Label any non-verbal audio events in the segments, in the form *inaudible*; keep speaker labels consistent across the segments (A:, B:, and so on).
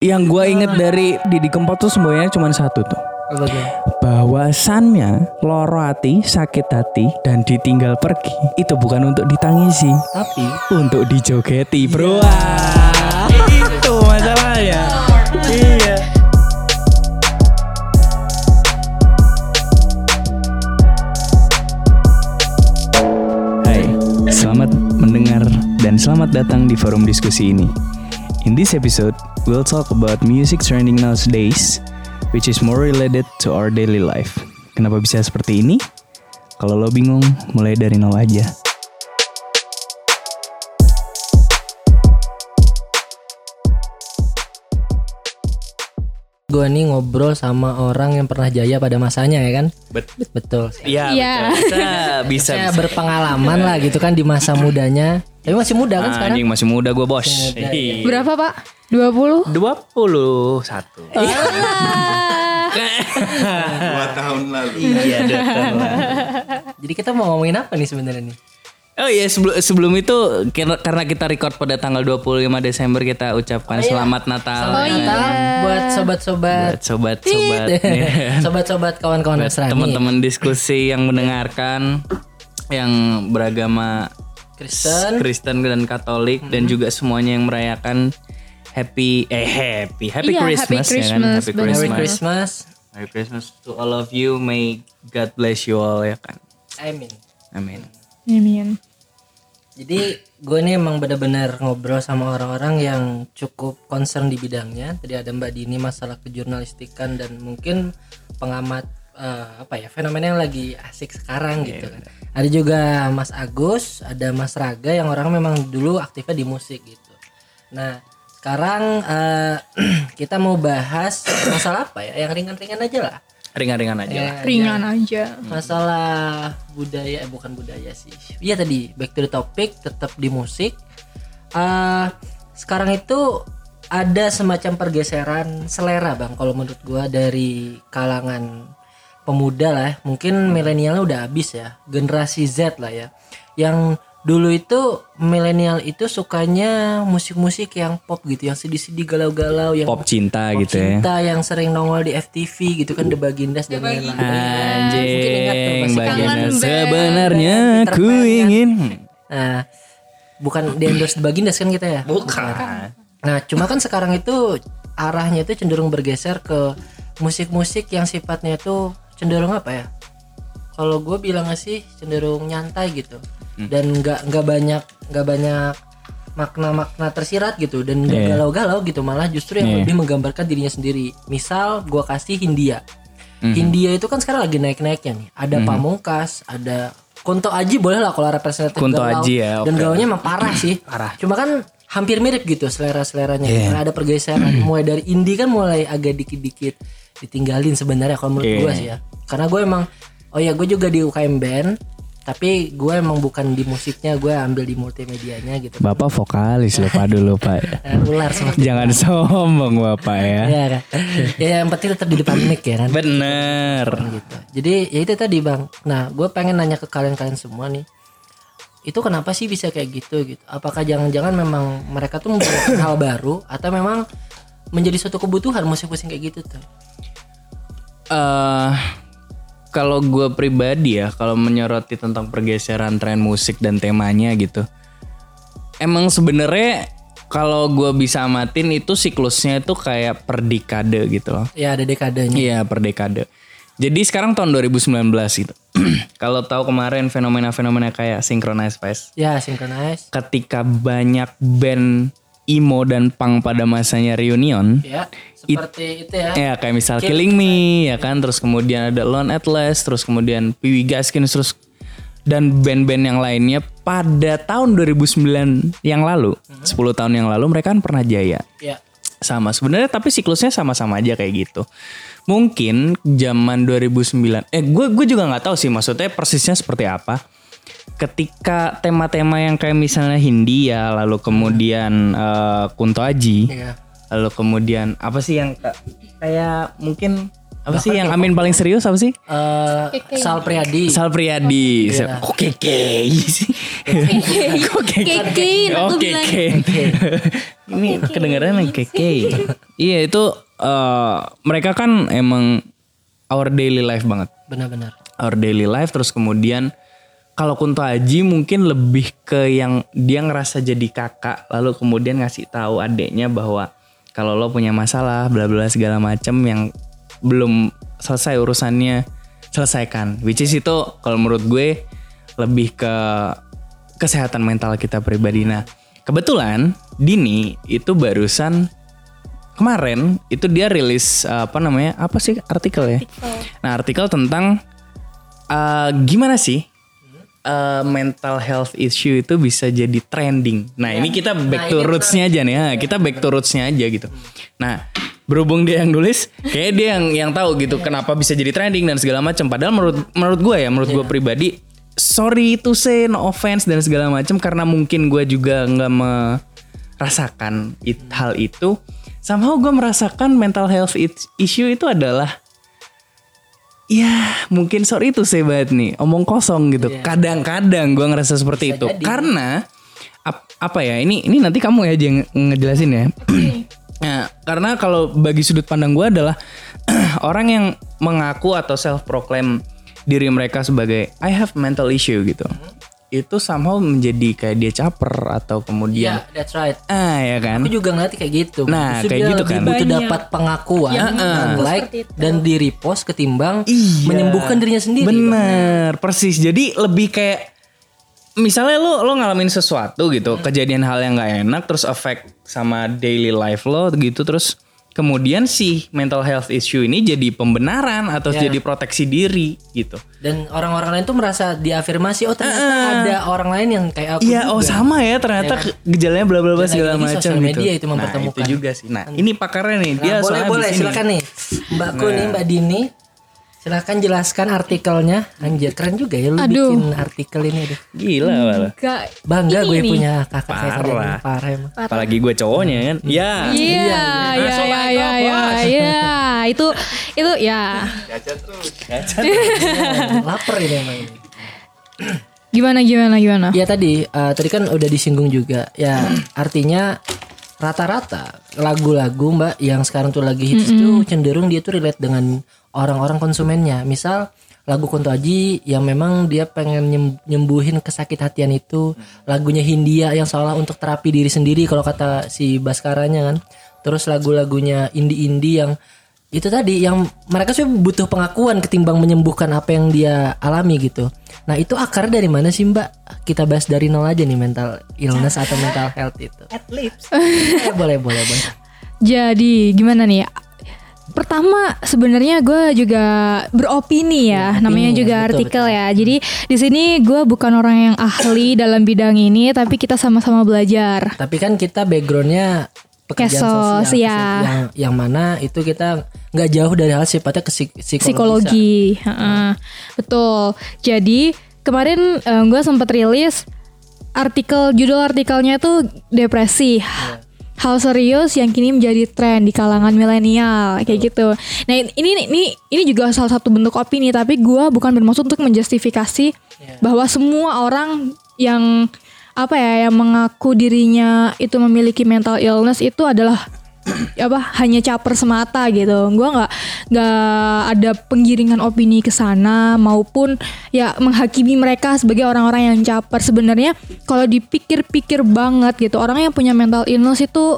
A: Yang gua inget dari Didi Kempot tuh semuanya cuma satu tuh. Bahwasannya loro hati, sakit hati, dan ditinggal pergi itu bukan untuk ditangisi,
B: Tapi
A: untuk dijogeti, bro. Wah, itu masalahnya. Iya. Hai, selamat mendengar dan selamat datang di forum diskusi ini. In this episode, we'll talk about music trending nowadays, which is more related to our daily life. Kenapa bisa seperti ini? Kalau lo bingung, mulai dari nol aja.
B: gue nih ngobrol sama orang yang pernah jaya pada masanya ya kan?
A: Bet
B: Betul.
A: Iya, betul. bisa, bisa.
B: Saya
A: bisa.
B: berpengalaman lah gitu kan di masa mudanya. Tapi masih muda kan sekarang?
A: Anjing masih muda gue bos.
B: muda,
A: Iya.
C: Berapa pak? 20?
A: Dua puluh satu. *laughs*
D: dua tahun lalu.
A: Iya, dua tahun lalu.
B: Jadi kita mau ngomongin apa nih sebenarnya nih?
A: Oh iya sebelum sebelum itu karena kita record pada tanggal 25 Desember kita ucapkan selamat Natal.
B: Selamat Natal buat sobat-sobat
A: Buat sobat-sobat ya. *laughs*
B: sobat-sobat kawan-kawan Nasrani
A: teman-teman diskusi yang mendengarkan yang beragama
B: Kristen
A: Kristen dan Katolik dan juga semuanya yang merayakan happy eh happy happy
C: Iya,
A: Christmas,
C: happy
A: ya kan
C: Christmas,
A: happy
C: benar.
B: Merry
A: Christmas.
B: Christmas
A: Merry Christmas to all of you may God bless you all ya kan
B: Amin
A: amin
C: Amin.
B: Jadi gue nih emang bener-bener ngobrol sama orang-orang yang cukup concern di bidangnya. Tadi ada Mbak Dini masalah kejurnalistikan dan mungkin pengamat eh, apa ya fenomena yang lagi asik sekarang gitu kan. Ada juga Mas Agus, ada Mas Raga yang orang memang dulu aktifnya di musik gitu. Nah sekarang eh, *clears throat* kita mau bahas masalah apa ya? Yang ringan-ringan aja lah.
A: ringan-ringan aja lah.
B: Ya,
C: Ringan aja.
B: masalah budaya eh bukan budaya sih iya tadi back to the topic tetap di musik Eh sekarang itu ada semacam pergeseran selera bang kalau menurut gua dari kalangan pemuda lah mungkin milenialnya udah habis ya. Generasi Z lah ya. Yang dulu itu milenial itu sukanya musik-musik yang pop gitu. Yang sedih-sedih galau-galau yang
A: pop cinta
B: Pop
A: gitu ya.
B: cinta yang sering nongol di FTV gitu kan The Bagindas dan lain-lain. Mungkin ingat tuh
A: Anjing
C: banget.
A: sebenarnya ku ingin.
B: Nah, bukan di endorse The Bagindas kan kita ya?
A: bukan.
B: Nah, cuma kan sekarang itu arahnya itu cenderung bergeser ke musik-musik yang sifatnya itu cenderung apa ya? Kalau gue bilang sih cenderung nyantai gitu dan nggak nggak banyak nggak banyak makna-makna tersirat gitu dan
A: Iya.
B: galau-galau gitu malah justru yang
A: Iya.
B: lebih menggambarkan dirinya sendiri. Misal gue kasih Hindia. Hindia itu kan sekarang lagi naik-naiknya nih. Ada Pamungkas, ada Kunto Aji boleh lah kalau representatif
A: Kunto
B: galau.
A: Aji ya,
B: Dan
A: oke.
B: gaulnya emang parah sih. *clears throat*
A: Parah.
B: Cuma kan hampir mirip gitu selera-seleranya.
A: Iya.
B: Karena ada pergeseran *clears throat* mulai dari indie kan mulai agak dikit-dikit ditinggalin sebenarnya kalau menurut
A: Iya.
B: gua sih ya. Karena gue emang oh ya gue juga di UKM band tapi gue emang bukan di musiknya gue ambil di multimedianya gitu.
A: bapak vokalis loh pak dulu *laughs* pak
B: Eh, ular seperti
A: jangan sombong bapak ya
B: ya kan. ya yang penting tetap di depan mic ya kan.
A: bener
B: gitu. Jadi ya itu tadi bang. Nah gue pengen nanya ke kalian-kalian semua nih. Itu kenapa sih bisa kayak gitu gitu? Apakah jangan-jangan memang mereka tuh membuat hal baru atau memang menjadi suatu kebutuhan musik-musik kayak gitu tuh?
A: eh kalau gue pribadi ya kalau menyoroti tentang pergeseran tren musik dan temanya gitu emang sebenarnya kalau gue bisa amatin itu siklusnya itu kayak per dekade gitu loh
B: Ya ada dekadenya.
A: Iya per dekade. Jadi sekarang tahun 2019 gitu. *clears throat* Kalau tahu kemarin fenomena-fenomena kayak Synchronize Fest.
B: Ya synchronize.
A: Ketika banyak band emo dan punk pada masanya reunion.
B: Ya seperti itu ya.
A: Ya kayak misal Killing Me ya kan. Terus kemudian ada Lone Atlas. Terus kemudian Pee Wee Gaskins. Terus dan band-band yang lainnya pada tahun 2009 yang lalu. 10 tahun yang lalu mereka kan pernah jaya
B: Ya.
A: sama sebenarnya tapi siklusnya sama-sama aja kayak gitu mungkin zaman 2009 eh gue gue juga nggak tahu sih maksudnya persisnya seperti apa ketika tema-tema yang kayak misalnya Hindia lalu kemudian eh, Kunto Aji
B: Iya.
A: lalu kemudian apa sih yang ka- kayak mungkin apa sih yang Amin paling serius apa sih?
B: Eh, Sal Priadi.
A: Sal Priadi.
B: Iya.
A: Kok keke sih? *laughs* Kok keke? Oh keke. Ini kedengaran yang keke. *laughs* Iya itu eh, mereka kan emang our daily life banget.
B: Benar-benar.
A: Our daily life terus kemudian kalau Kunto Aji mungkin lebih ke yang dia ngerasa jadi kakak lalu kemudian ngasih tahu adeknya bahwa kalau lo punya masalah bla bla segala macem yang belum selesai urusannya selesaikan. Which is itu kalau menurut gue lebih ke kesehatan mental kita pribadi. Nah kebetulan Dini itu barusan kemarin itu dia rilis uh, apa namanya apa sih artikel. Ya nah artikel tentang uh, gimana sih uh, mental health issue itu bisa jadi trending. Nah ini kita back to rootsnya aja nih, ya. kita back to rootsnya aja gitu. Nah berhubung dia yang nulis, kayak dia yang yang tahu gitu kenapa bisa jadi trending dan segala macam. Padahal menurut menurut gue ya, menurut gue pribadi, sorry to say no offense dan segala macam karena mungkin gue juga nggak merasakan it- hal itu. Somehow gue merasakan mental health issue itu adalah Ya mungkin sorry itu saya banget nih omong kosong gitu. Kadang-kadang gue ngerasa seperti itu karena ap- apa ya ini ini nanti kamu ya aja yang ngejelasin ya. nah, karena kalau bagi sudut pandang gue adalah *clears throat* orang yang mengaku atau self proclaim diri mereka sebagai I have mental issue gitu. Itu somehow menjadi kayak dia caper atau kemudian
B: Iya, that's right.
A: ah ya kan.
B: Aku juga ngeliat kayak gitu.
A: Nah,
B: Justru
A: kayak gitu kan.
B: butuh
C: Banyak.
B: dapat pengakuan, dan like dan di repost ketimbang
A: Iya.
B: menyembuhkan dirinya sendiri.
A: Bener, persis. Jadi lebih kayak misalnya lo lo ngalamin sesuatu gitu, kejadian hal yang nggak enak, terus efek sama daily life lo gitu, terus kemudian si mental health issue ini jadi pembenaran atau
B: Ya.
A: jadi proteksi diri gitu.
B: Dan orang-orang lain tuh merasa diafirmasi, oh ternyata ada orang lain yang kayak aku.
A: Iya, oh
B: juga.
A: sama ya ternyata ke- gejalanya bla bla bla segala macam gitu.
B: media itu
A: Nah,
B: mempertemukan.
A: itu juga sih. Nah, ini pakarnya nih.
B: Nah,
A: Dia
B: boleh
A: soalnya
B: boleh silakan nih mbakku nih mbak Dini silakan jelaskan artikelnya anjir keren juga ya lu
C: Aduh.
B: bikin artikel ini aduh
A: Gila malah.
C: Gak
B: bangga
C: Ini
B: gue punya kakak
A: Parah.
B: kalian parah emang
A: Apalagi gue cowoknya kan. Ya.
C: Iya, iya, iya, iya, iya, iya, itu, itu ya. *laughs*
B: lapar ini emang ini
C: Gimana, gimana, gimana?
B: ya tadi eh, tadi kan udah disinggung juga ya artinya rata-rata lagu-lagu mbak yang sekarang tuh lagi hits tuh cenderung dia tuh relate dengan orang-orang konsumennya. Misal lagu Kunto Aji yang memang dia pengen nyem- nyembuhin kesakit hatian itu. Lagunya Hindia yang seolah untuk terapi diri sendiri kalau kata si Baskaranya kan. Terus lagu-lagunya indie-indie yang itu tadi yang mereka sih butuh pengakuan ketimbang menyembuhkan apa yang dia alami gitu. Nah itu akarnya dari mana sih Mbak? Kita bahas dari nol aja nih mental illness atau mental health itu. At least. *laughs* boleh boleh boleh.
C: Jadi gimana nih? Pertama sebenarnya gue juga beropini ya, namanya
B: opini,
C: juga
B: betul,
C: artikel ya. Jadi di sini gue bukan orang yang ahli dalam bidang ini, tapi kita sama-sama belajar.
B: Tapi kan kita backgroundnya pekerjaan
C: Kesos,
B: sosial,
C: ya.
B: yang yang mana itu kita nggak jauh dari hal sifatnya ke psik- psikologi.
C: psikologi. Heeh. Betul. Jadi kemarin gue sempat rilis artikel judul artikelnya tuh depresi. Hal serius yang kini menjadi tren di kalangan milenial kayak gitu. Nah ini ini ini juga salah satu bentuk opini tapi gue bukan bermaksud untuk menjustifikasi bahwa semua orang yang apa ya yang mengaku dirinya itu memiliki mental illness itu adalah *clears throat* apa hanya caper semata gitu. Gua nggak nggak ada penggiringan opini ke sana maupun ya menghakimi mereka sebagai orang-orang yang caper. Sebenarnya kalau dipikir-pikir banget gitu, orang yang punya mental illness itu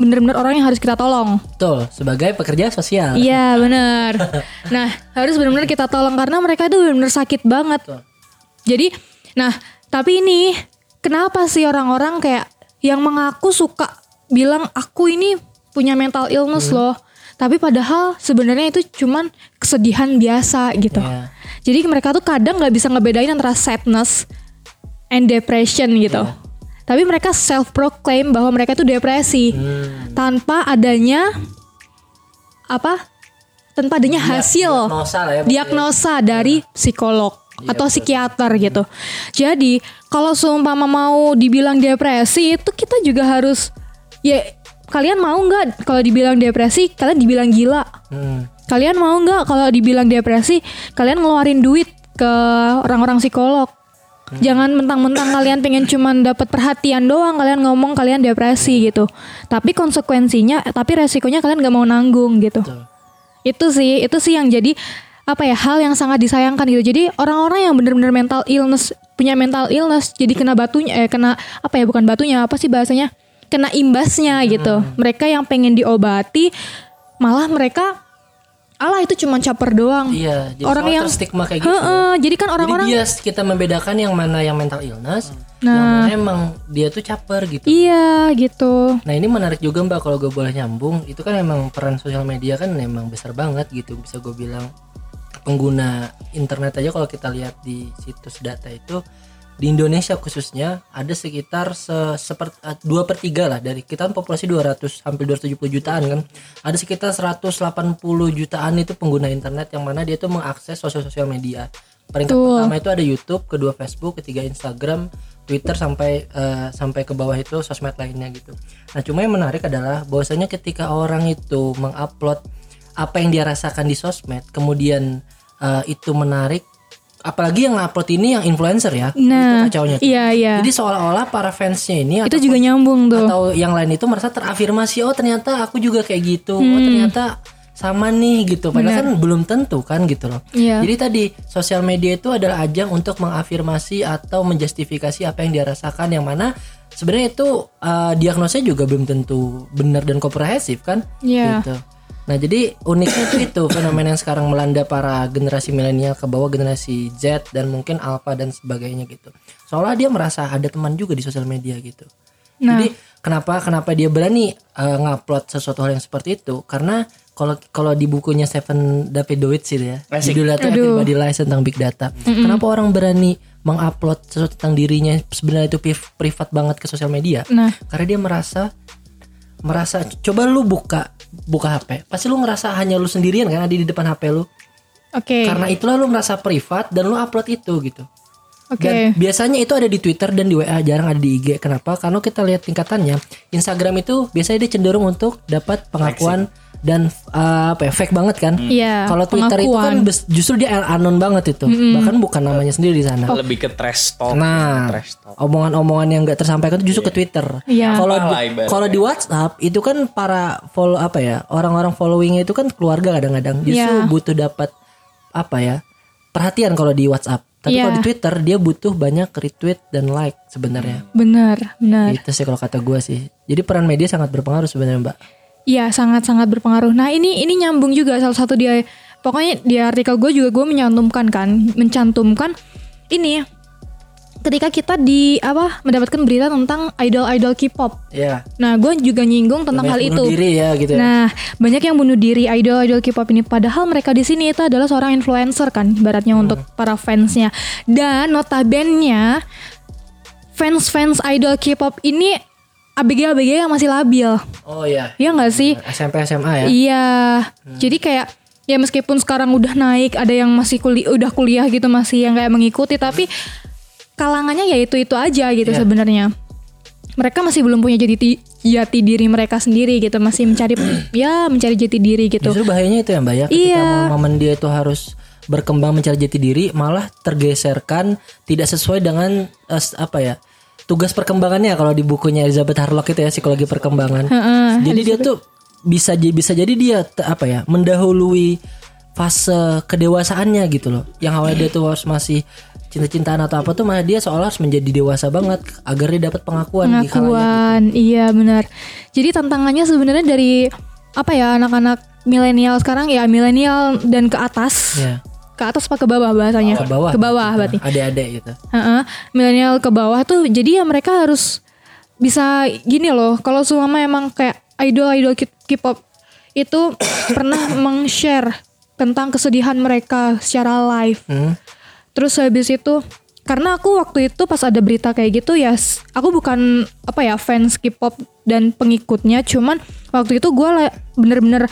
C: bener-bener orang yang harus kita tolong.
B: Betul, sebagai pekerja sosial.
C: Iya benar. *laughs* Nah harus benar-benar kita tolong karena mereka itu benar-benar sakit banget. Jadi, nah tapi ini kenapa sih orang-orang kayak yang mengaku suka bilang aku ini punya mental illness loh, tapi padahal sebenarnya itu cuman kesedihan biasa gitu.
B: Iya.
C: Jadi mereka tuh kadang nggak bisa ngebedain antara sadness and depression gitu. Tapi mereka self proclaim bahwa mereka itu depresi tanpa adanya apa? Tanpa adanya hasil
B: Diagnosa lah ya.
C: diagnosa dari psikolog atau psikiater gitu. Jadi kalau seumpama mau dibilang depresi itu kita juga harus ya kalian mau nggak kalau dibilang depresi kalian dibilang gila?
B: Hmm.
C: kalian mau nggak kalau dibilang depresi kalian ngeluarin duit ke orang-orang psikolog Jangan mentang-mentang kalian pengen cuman dapat perhatian doang kalian ngomong kalian depresi gitu. Tapi konsekuensinya, tapi resikonya kalian gak mau nanggung gitu.
B: Betul.
C: Itu sih, itu sih yang jadi apa ya hal yang sangat disayangkan gitu. Jadi orang-orang yang bener-bener mental illness punya mental illness jadi kena batunya eh kena apa ya bukan batunya apa sih bahasanya kena imbasnya gitu. Mereka yang pengen diobati malah mereka Allah itu cuma caper doang.
B: Iya, jadi
C: Orang yang-
B: terstigma kayak gitu.
C: Heeh, jadi kan orang-orang
B: Jadi dia kita membedakan yang mana yang mental illness, yang
C: Nah.
B: mana emang dia tuh caper gitu.
C: iya gitu.
B: Nah ini menarik juga mbak kalau gue boleh nyambung, itu kan emang peran sosial media kan emang besar banget gitu, bisa gue bilang pengguna internet aja kalau kita lihat di situs data itu di Indonesia khususnya ada sekitar se seper, eh, dua per tiga lah. Dari kita kan populasi 200 hampir 270 jutaan kan. Ada sekitar 180 jutaan itu pengguna internet yang mana dia tuh mengakses sosial sosial media. Peringkat
C: Betul.
B: pertama itu ada YouTube kedua Facebook ketiga Instagram Twitter sampai eh, sampai ke bawah itu sosmed lainnya gitu. Nah cuma yang menarik adalah bahwasanya ketika orang itu mengupload apa yang dia rasakan di sosmed kemudian eh, itu menarik apalagi yang upload ini yang influencer ya
C: Nah,
B: itu kacaunya.
C: Iya iya.
B: jadi seolah-olah para fansnya ini
C: itu
B: atau,
C: juga nyambung tuh.
B: atau yang lain itu merasa terafirmasi oh ternyata aku juga kayak gitu oh
C: Hmm.
B: ternyata sama nih gitu padahal kan belum tentu kan gitu loh
C: Iya.
B: jadi tadi sosial media itu adalah ajang untuk mengafirmasi atau menjustifikasi apa yang dia rasakan yang mana sebenarnya itu uh, diagnosanya juga belum tentu benar dan komprehensif kan
C: Iya.
B: gitu nah jadi uniknya itu itu fenomena yang sekarang melanda para generasi milenial ke bawah generasi Z dan mungkin Alpha dan sebagainya gitu. Soalnya dia merasa ada teman juga di sosial media gitu.
C: Nah.
B: jadi kenapa kenapa dia berani uh, ngupload sesuatu hal yang seperti itu? Karena kalau kalau di bukunya Stephen Davidowitz itu ya judulnya itu. Everybody Lies tentang big data. Kenapa orang berani mengupload sesuatu tentang dirinya sebenarnya itu pri- privat banget ke sosial media?
C: Nah,
B: karena dia merasa merasa coba lu buka buka HP pasti lu ngerasa hanya lu sendirian kan ada di depan HP lu.
C: Oke.
B: karena itulah lu merasa privat dan lu upload itu gitu.
C: Oke.
B: dan biasanya itu ada di Twitter dan di WA jarang ada di IG kenapa? Karena kita lihat tingkatannya Instagram itu biasanya dia cenderung untuk dapat pengakuan dan uh, apa ya fake banget kan
C: Iya,
B: kalau Twitter itu kan justru dia anon banget itu bahkan bukan namanya sendiri di sana
A: Lebih ke trash talk.
B: Nah, omongan-omongan yang nggak tersampaikan itu justru ke Twitter.
C: Iya.
B: Kalau kalau di WhatsApp itu kan para follow apa ya orang-orang followingnya itu kan keluarga kadang-kadang justru
C: Iya.
B: butuh dapat apa ya perhatian kalau di WhatsApp. Tapi
C: Iya.
B: kalau di Twitter dia butuh banyak retweet dan like sebenarnya.
C: Benar, benar.
B: Itu sih kalau kata gue sih. Jadi peran media sangat berpengaruh sebenarnya mbak.
C: Iya, sangat-sangat berpengaruh. Nah, ini ini nyambung juga salah satu dia pokoknya di artikel gue juga gue menyantumkan kan, mencantumkan ini ketika kita di apa mendapatkan berita tentang idol-idol K-pop.
B: Ya.
C: Nah, gue juga nyinggung tentang hal
B: Banyak
C: itu.
B: bunuh diri ya gitu. ya.
C: Nah, banyak yang bunuh diri idol-idol K-pop ini padahal mereka di sini itu adalah seorang influencer kan, ibaratnya
B: Hmm.
C: untuk para fansnya. Dan notabene fans-fans idol K-pop ini ABG-ABG yang masih labil.
B: Oh ya.
C: Iya nggak sih?
B: SMP SMA ya.
C: Iya.
B: Hmm.
C: Jadi kayak ya meskipun sekarang udah naik, ada yang masih kuliah udah kuliah gitu masih yang kayak mengikuti tapi kalangannya ya itu-itu aja gitu
B: Iya.
C: sebenarnya. Mereka masih belum punya jati jati diri mereka sendiri gitu, masih mencari *clears throat* ya mencari jati diri gitu.
B: Justru bahayanya itu ya mbak ya. Ketika
C: Iya.
B: momen dia itu harus berkembang mencari jati diri, malah tergeserkan tidak sesuai dengan s- apa ya tugas perkembangannya kalau di bukunya Elizabeth Harlock itu ya psikologi perkembangan.
C: Heeh,
B: jadi dia tuh bisa j- bisa jadi dia apa ya mendahului fase kedewasaannya gitu loh. Yang awalnya dia tuh harus masih cinta-cintaan atau apa tuh malah dia seolah harus menjadi dewasa banget agar dia dapat pengakuan, di khalayak.
C: pengakuan. Iya benar. Jadi tantangannya sebenarnya dari apa ya anak-anak milenial sekarang ya milenial dan ke atas.
B: Ya,
C: Ke atas apa ke bawah bahasanya?
B: ke bawah.
C: Ke bawah berarti.
B: Adik-adik gitu.
C: Heeh, milenial ke bawah tuh jadi ya mereka harus bisa gini loh kalau selama emang kayak idol-idol K-pop itu *coughs* pernah meng-share tentang kesedihan mereka secara live
B: Hmm.
C: terus habis itu karena aku waktu itu pas ada berita kayak gitu ya aku bukan apa ya fans K-pop dan pengikutnya cuman waktu itu gue bener-bener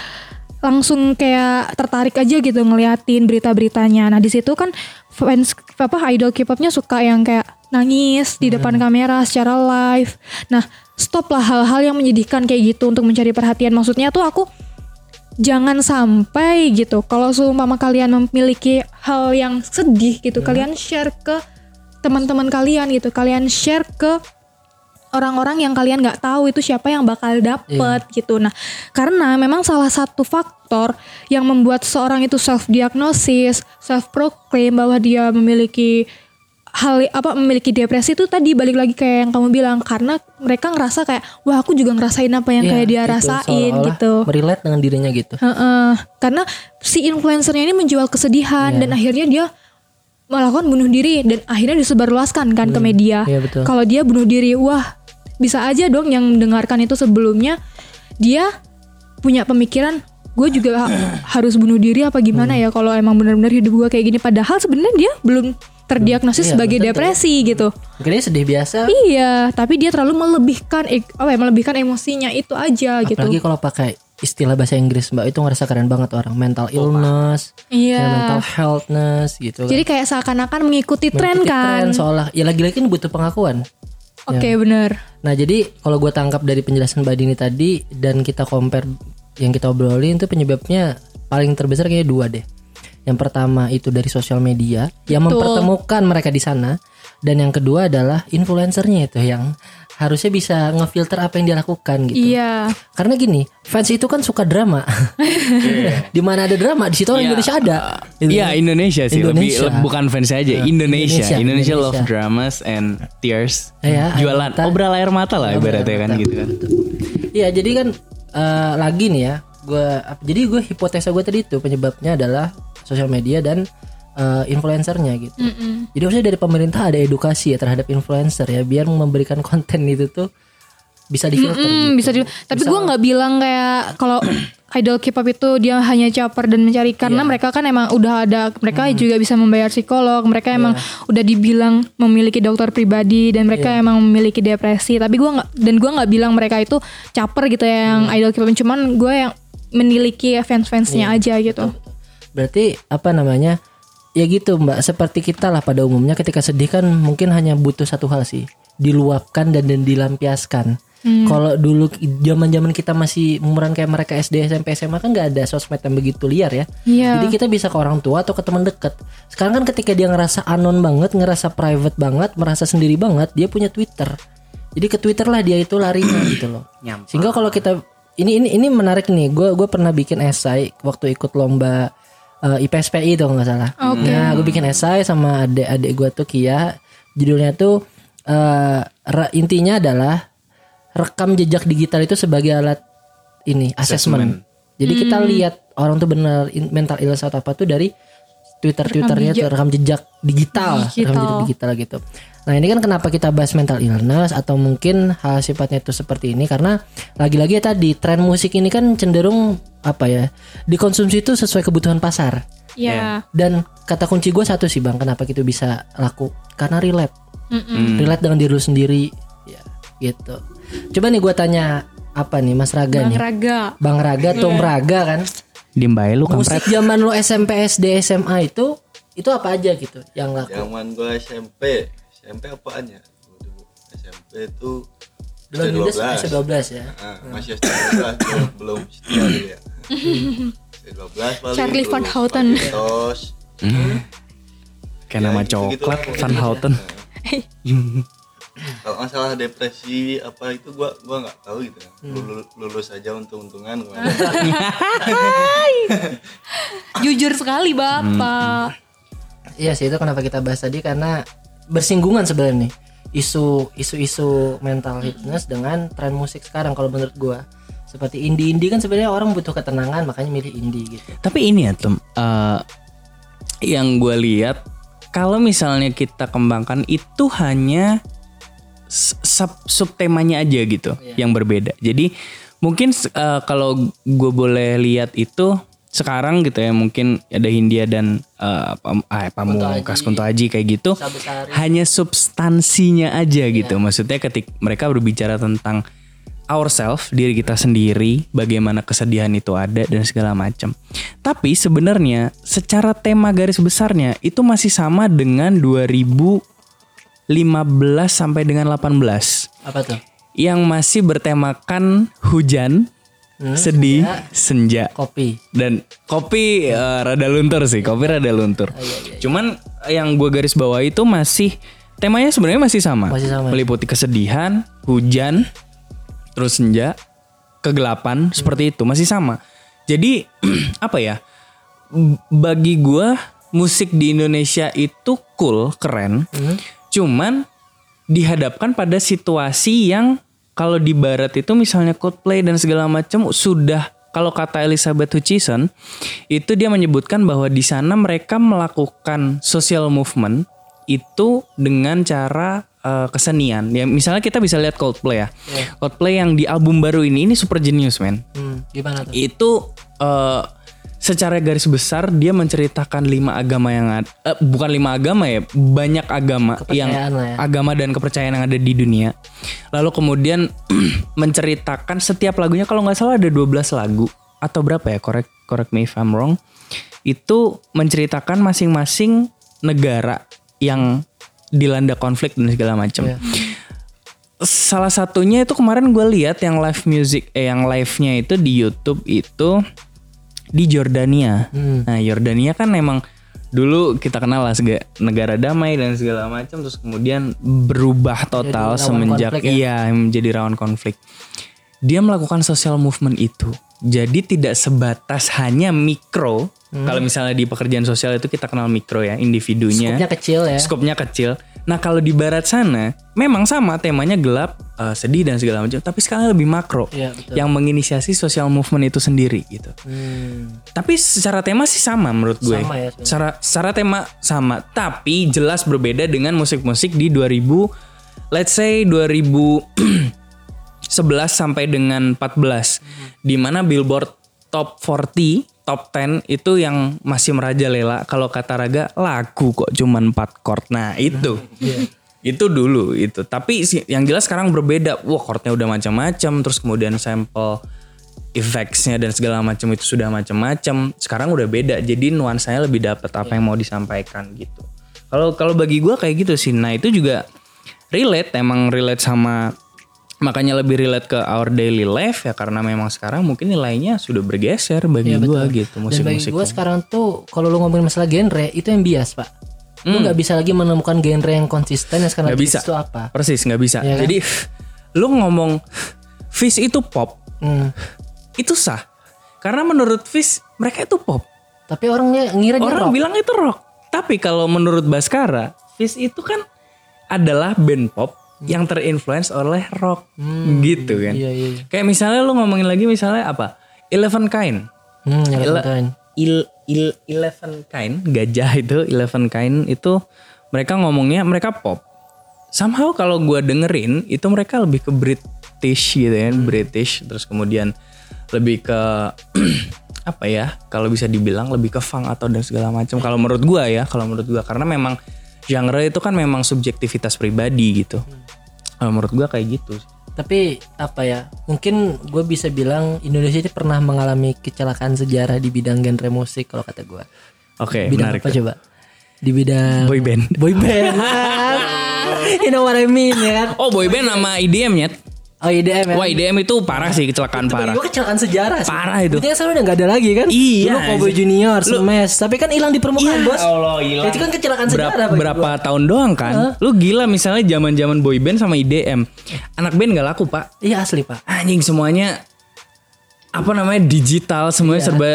C: langsung kayak tertarik aja gitu ngeliatin berita-beritanya. Nah di situ kan fans apa idol K-popnya suka yang kayak nangis di depan kamera secara live. Nah stop lah hal-hal yang menyedihkan kayak gitu untuk mencari perhatian. Maksudnya tuh aku jangan sampai gitu. Kalau seumpama kalian memiliki hal yang sedih gitu kalian share ke teman-teman kalian gitu. Kalian share ke orang-orang yang kalian nggak tahu itu siapa yang bakal dapet gitu nah karena memang salah satu faktor yang membuat seorang itu self diagnosis self proclaim bahwa dia memiliki hal apa memiliki depresi itu tadi balik lagi kayak yang kamu bilang karena mereka ngerasa kayak wah aku juga ngerasain apa yang
B: Iya,
C: kayak dia
B: itu,
C: rasain gitu
B: Merelate dengan dirinya gitu.
C: Heeh. karena si influencernya ini menjual kesedihan
B: Iya.
C: dan akhirnya dia melakukan bunuh diri dan akhirnya disebarluaskan kan ke media.
B: Iya, betul.
C: Kalau dia bunuh diri, wah bisa aja dong yang mendengarkan itu sebelumnya dia punya pemikiran gue juga ha- *clears throat* harus bunuh diri apa gimana
B: Hmm.
C: ya kalau emang benar-benar hidup gue kayak gini padahal sebenarnya dia belum terdiagnosis
B: Iya,
C: sebagai
B: tentu.
C: depresi gitu.
B: Mungkin dia sedih biasa.
C: Iya, tapi dia terlalu melebihkan apa ya, melebihkan emosinya itu aja gitu.
B: Apalagi kalau pakai istilah bahasa Inggris mbak itu ngerasa keren banget orang mental illness,
C: Iya.
B: ya, mental healthness gitu. kan.
C: Jadi kayak seakan-akan mengikuti tren
B: Mengikuti
C: kan.
B: tren, seolah ya lagi-lagi butuh pengakuan.
C: Oke bener.
B: Nah jadi kalau gue tangkap dari penjelasan Mbak Dini tadi dan kita compare yang kita obrolin itu penyebabnya paling terbesar kayaknya dua deh. Yang pertama itu dari sosial media yang mempertemukan mereka di sana dan yang kedua adalah influencernya itu yang harusnya bisa ngefilter apa yang dia lakukan gitu.
C: Iya.
B: Karena gini, fans itu kan suka drama. *laughs* di mana ada drama, di situ orang
A: Iya.
B: Indonesia ada. Gitu.
A: Iya Indonesia sih
B: Indonesia.
A: lebih le- bukan fans aja
B: Nah,
A: Indonesia.
B: Indonesia,
A: Indonesia love
B: Indonesia.
A: dramas and tears
B: Iya, air
A: jualan
B: mata.
A: obral air mata lah ibaratnya kan gitu kan
B: Iya, jadi kan eh, lagi nih ya, gue jadi gue hipotesa gue tadi itu penyebabnya adalah sosial media dan eh, influencernya gitu. Jadi harusnya dari pemerintah ada edukasi ya terhadap influencer ya, biar memberikan *laughs* konten itu tuh bisa difilter.
C: Hmm,
B: gitu.
C: bisa di, tapi gue nggak bilang kayak kalau *clears throat* idol K-pop itu dia hanya caper dan mencari karena
B: Iya.
C: mereka kan emang udah ada mereka
B: Hmm.
C: juga bisa membayar psikolog mereka emang
B: Iya.
C: udah dibilang memiliki dokter pribadi dan mereka emang memiliki depresi tapi gua nggak dan gua nggak bilang mereka itu caper gitu ya yang
B: Hmm.
C: idol K-pop cuman gue yang memiliki fans-fansnya
B: Iya.
C: aja gitu
B: Berarti apa namanya? Ya gitu Mbak, seperti kita lah pada umumnya ketika sedih kan mungkin hanya butuh satu hal sih, diluapkan dan, dan dilampiaskan.
C: Hmm.
B: Kalau dulu zaman-zaman kita masih umuran kayak mereka SD, SMP, SMA kan nggak ada sosmed yang begitu liar ya.
C: Iya.
B: Jadi kita bisa ke orang tua atau ke teman dekat. Sekarang kan ketika dia ngerasa anon banget, ngerasa private banget, merasa sendiri banget, dia punya Twitter. Jadi ke Twitter lah dia itu larinya *clears throat* gitu loh. Sehingga kalau kita ini ini ini menarik nih. Gue gue pernah bikin esai waktu ikut lomba eh, IPSPI itu nggak salah. Nah, gue bikin esai sama adik-adik gue tuh Kia. Judulnya tuh eh, re- intinya adalah rekam jejak digital itu sebagai alat ini assessment. Jadi kita lihat orang tuh benar mental illness atau apa tuh dari Twitter Twitternya tuh rekam jejak digital,
C: Digital.
B: rekam jejak digital gitu. Nah ini kan kenapa kita bahas mental illness atau mungkin hal sifatnya itu seperti ini karena lagi-lagi ya tadi tren musik ini kan cenderung apa ya dikonsumsi itu sesuai kebutuhan pasar.
C: Iya.
B: Dan kata kunci gue satu sih bang, kenapa itu bisa laku? Karena relate, relate dengan diri lu sendiri, ya gitu. Coba nih gue tanya apa nih Mas Raga
C: Bang
B: nih,
C: Raga
B: Bang Raga, Tom Raga kan?
A: diem bae lu kampret
B: Musik zaman lu SMP, SD, SMA itu itu apa aja gitu yang laku?
D: Zaman gua SMP, SMP apaan ya? SMP itu
B: Belum
D: SD
B: Yudas masih 12 ya.
D: Ah, masih SD 12 *laughs* belum belum setia dulu ya. 12 paling
C: Charlie Van Houten.
D: Tos.
A: kayak nama
D: gitu-gitu
A: coklat Van. Houten
D: Kalau masalah depresi apa itu gua gua nggak tahu gitu ya.
B: Hmm.
D: Lulus, lulus aja untung-untungan
C: jujur sekali bapak
B: Iya sih itu kenapa kita bahas tadi karena bersinggungan sebenarnya nih isu isu-isu mental fitness dengan tren musik sekarang kalau menurut gua seperti indie-indie kan sebenarnya orang butuh ketenangan makanya milih indie gitu.
A: Tapi ini ya Tom, eh, yang gue lihat kalau misalnya kita kembangkan itu hanya sub subtemanya aja gitu yang berbeda. Jadi mungkin eh, kalau gue boleh lihat itu sekarang gitu ya mungkin ada Hindia dan Pam- ah, Pamungkas Kunto Aji kayak gitu hanya substansinya aja gitu. Maksudnya ketika mereka berbicara tentang ourselves, diri kita sendiri, bagaimana kesedihan itu ada dan segala macam. Tapi sebenarnya secara tema garis besarnya itu masih sama dengan 2015 sampai dengan 18
B: Apa tuh?
A: yang masih bertemakan hujan sedih, senja.
B: Kopi.
A: Dan kopi eh, rada luntur sih, kopi rada luntur. Cuman yang gue garis bawah itu masih temanya sebenarnya masih sama.
B: Masih sama.
A: Meliputi kesedihan, hujan, terus senja, kegelapan seperti itu masih sama. Jadi *clears throat* apa ya? Bagi gue musik di Indonesia itu cool, keren. Cuman dihadapkan pada situasi yang kalau di barat itu misalnya Coldplay dan segala macam sudah kalau kata Elizabeth Hutchison itu dia menyebutkan bahwa di sana mereka melakukan social movement itu dengan cara eh, kesenian. Ya misalnya kita bisa lihat Coldplay ya. Coldplay yang di album baru ini ini super genius man
B: Hmm, gimana tuh?
A: itu eh, secara garis besar dia menceritakan lima agama yang ada eh, bukan lima agama ya banyak agama yang
B: ya.
A: agama dan kepercayaan yang ada di dunia lalu kemudian *clears throat* menceritakan setiap lagunya kalau nggak salah ada 12 lagu atau berapa ya correct correct me if I'm wrong itu menceritakan masing-masing negara yang dilanda konflik dan segala macam
B: Iya.
A: salah satunya itu kemarin gue lihat yang live music eh yang live-nya itu di YouTube itu di Jordania.
B: Hmm.
A: Nah, Jordania kan memang dulu kita kenal lah sega- negara damai dan segala macam terus kemudian berubah total semenjak
B: konflik ya?
A: iya menjadi rawan konflik. Dia melakukan social movement itu. Jadi tidak sebatas hanya mikro.
B: Hmm.
A: Kalau misalnya di pekerjaan sosial itu kita kenal mikro ya, individunya
B: Skopnya kecil ya.
A: skopnya kecil. Nah kalau di barat sana memang sama temanya gelap, eh, sedih dan segala macam. Tapi sekarang lebih makro
B: betul.
A: yang menginisiasi social movement itu sendiri gitu.
B: Hmm.
A: Tapi secara tema sih sama menurut gue.
B: Sama ya,
A: secara secara tema sama, tapi jelas berbeda dengan musik-musik di 2000 let's say 2011 *clears throat* sampai dengan 14 di mana Billboard Top 40, Top 10 itu yang masih merajalela kalau kata Raga lagu kok cuman 4 chord. Nah, itu. Itu dulu itu. Tapi yang jelas sekarang berbeda. Wah, chordnya udah macam-macam terus kemudian sampel effects-nya dan segala macam itu sudah macam-macam. Sekarang udah beda. Jadi nuansanya lebih dapat apa yang mau disampaikan gitu. Kalau kalau bagi gua kayak gitu sih. Nah, itu juga relate emang relate sama makanya lebih relate ke our daily life ya karena memang sekarang mungkin nilainya sudah bergeser bagi gua
B: betul.
A: gitu
B: Dan bagi
A: musik-musik.
B: gue sekarang tuh kalau lu ngomongin masalah genre itu yang bias pak. Lu
A: Hmm.
B: nggak bisa lagi menemukan genre yang konsisten yang sekarang lagi
A: bisa.
B: itu apa?
A: Persis nggak bisa.
B: Iya kan?
A: Jadi lu ngomong Fish itu pop,
B: Hmm.
A: itu sah. Karena menurut Fish mereka itu pop.
B: Tapi orangnya ngira
A: Orang
B: rock.
A: bilang itu rock. Tapi kalau menurut Baskara, Fish itu kan adalah band pop yang terinfluence oleh rock gitu kan.
B: Iya iya.
A: Kayak misalnya lu ngomongin lagi misalnya apa? Eleven Kind.
B: Hmm, yang
A: Ele-
B: keren.
A: Il, il, Eleven Kind, gajah itu Eleven Kind itu mereka ngomongnya mereka pop. Somehow kalau gua dengerin itu mereka lebih ke British gitu kan, British terus kemudian lebih ke *clears throat* apa ya? Kalau bisa dibilang lebih ke funk atau dan segala macam. Kalau menurut gua ya, kalau menurut gua karena memang genre itu kan memang subjektivitas pribadi gitu. Kalau menurut gua kayak gitu.
B: Tapi apa ya? Mungkin gue bisa bilang Indonesia itu pernah mengalami kecelakaan sejarah di bidang genre musik kalau kata gue.
A: Oke,
B: bidang
A: menarik.
B: apa coba? Di bidang
A: Boy band.
B: Boy band. *laughs* you know what I mean ya kan?
A: Oh, boy band sama IDM ya.
B: Oh IDM ya.
A: Wah, IDM itu parah sih kecelakaan parah.
B: Gue kecelakaan sejarah sih.
A: Parah itu.
B: Itu sekarang udah gak ada lagi kan?
A: Iya,
B: Dulu Cowboy. Junior,
A: Lu-
B: Smash. Tapi kan hilang di permukaan bos.
A: Allah hilang.
B: Itu kan kecelakaan
A: berapa,
B: sejarah
A: berapa tahun doang kan? Lu gila misalnya zaman-zaman boy band sama IDM. Anak band gak laku, Pak.
B: Iya asli pak.
A: Anjing semuanya apa namanya digital semuanya
B: Iya.
A: serba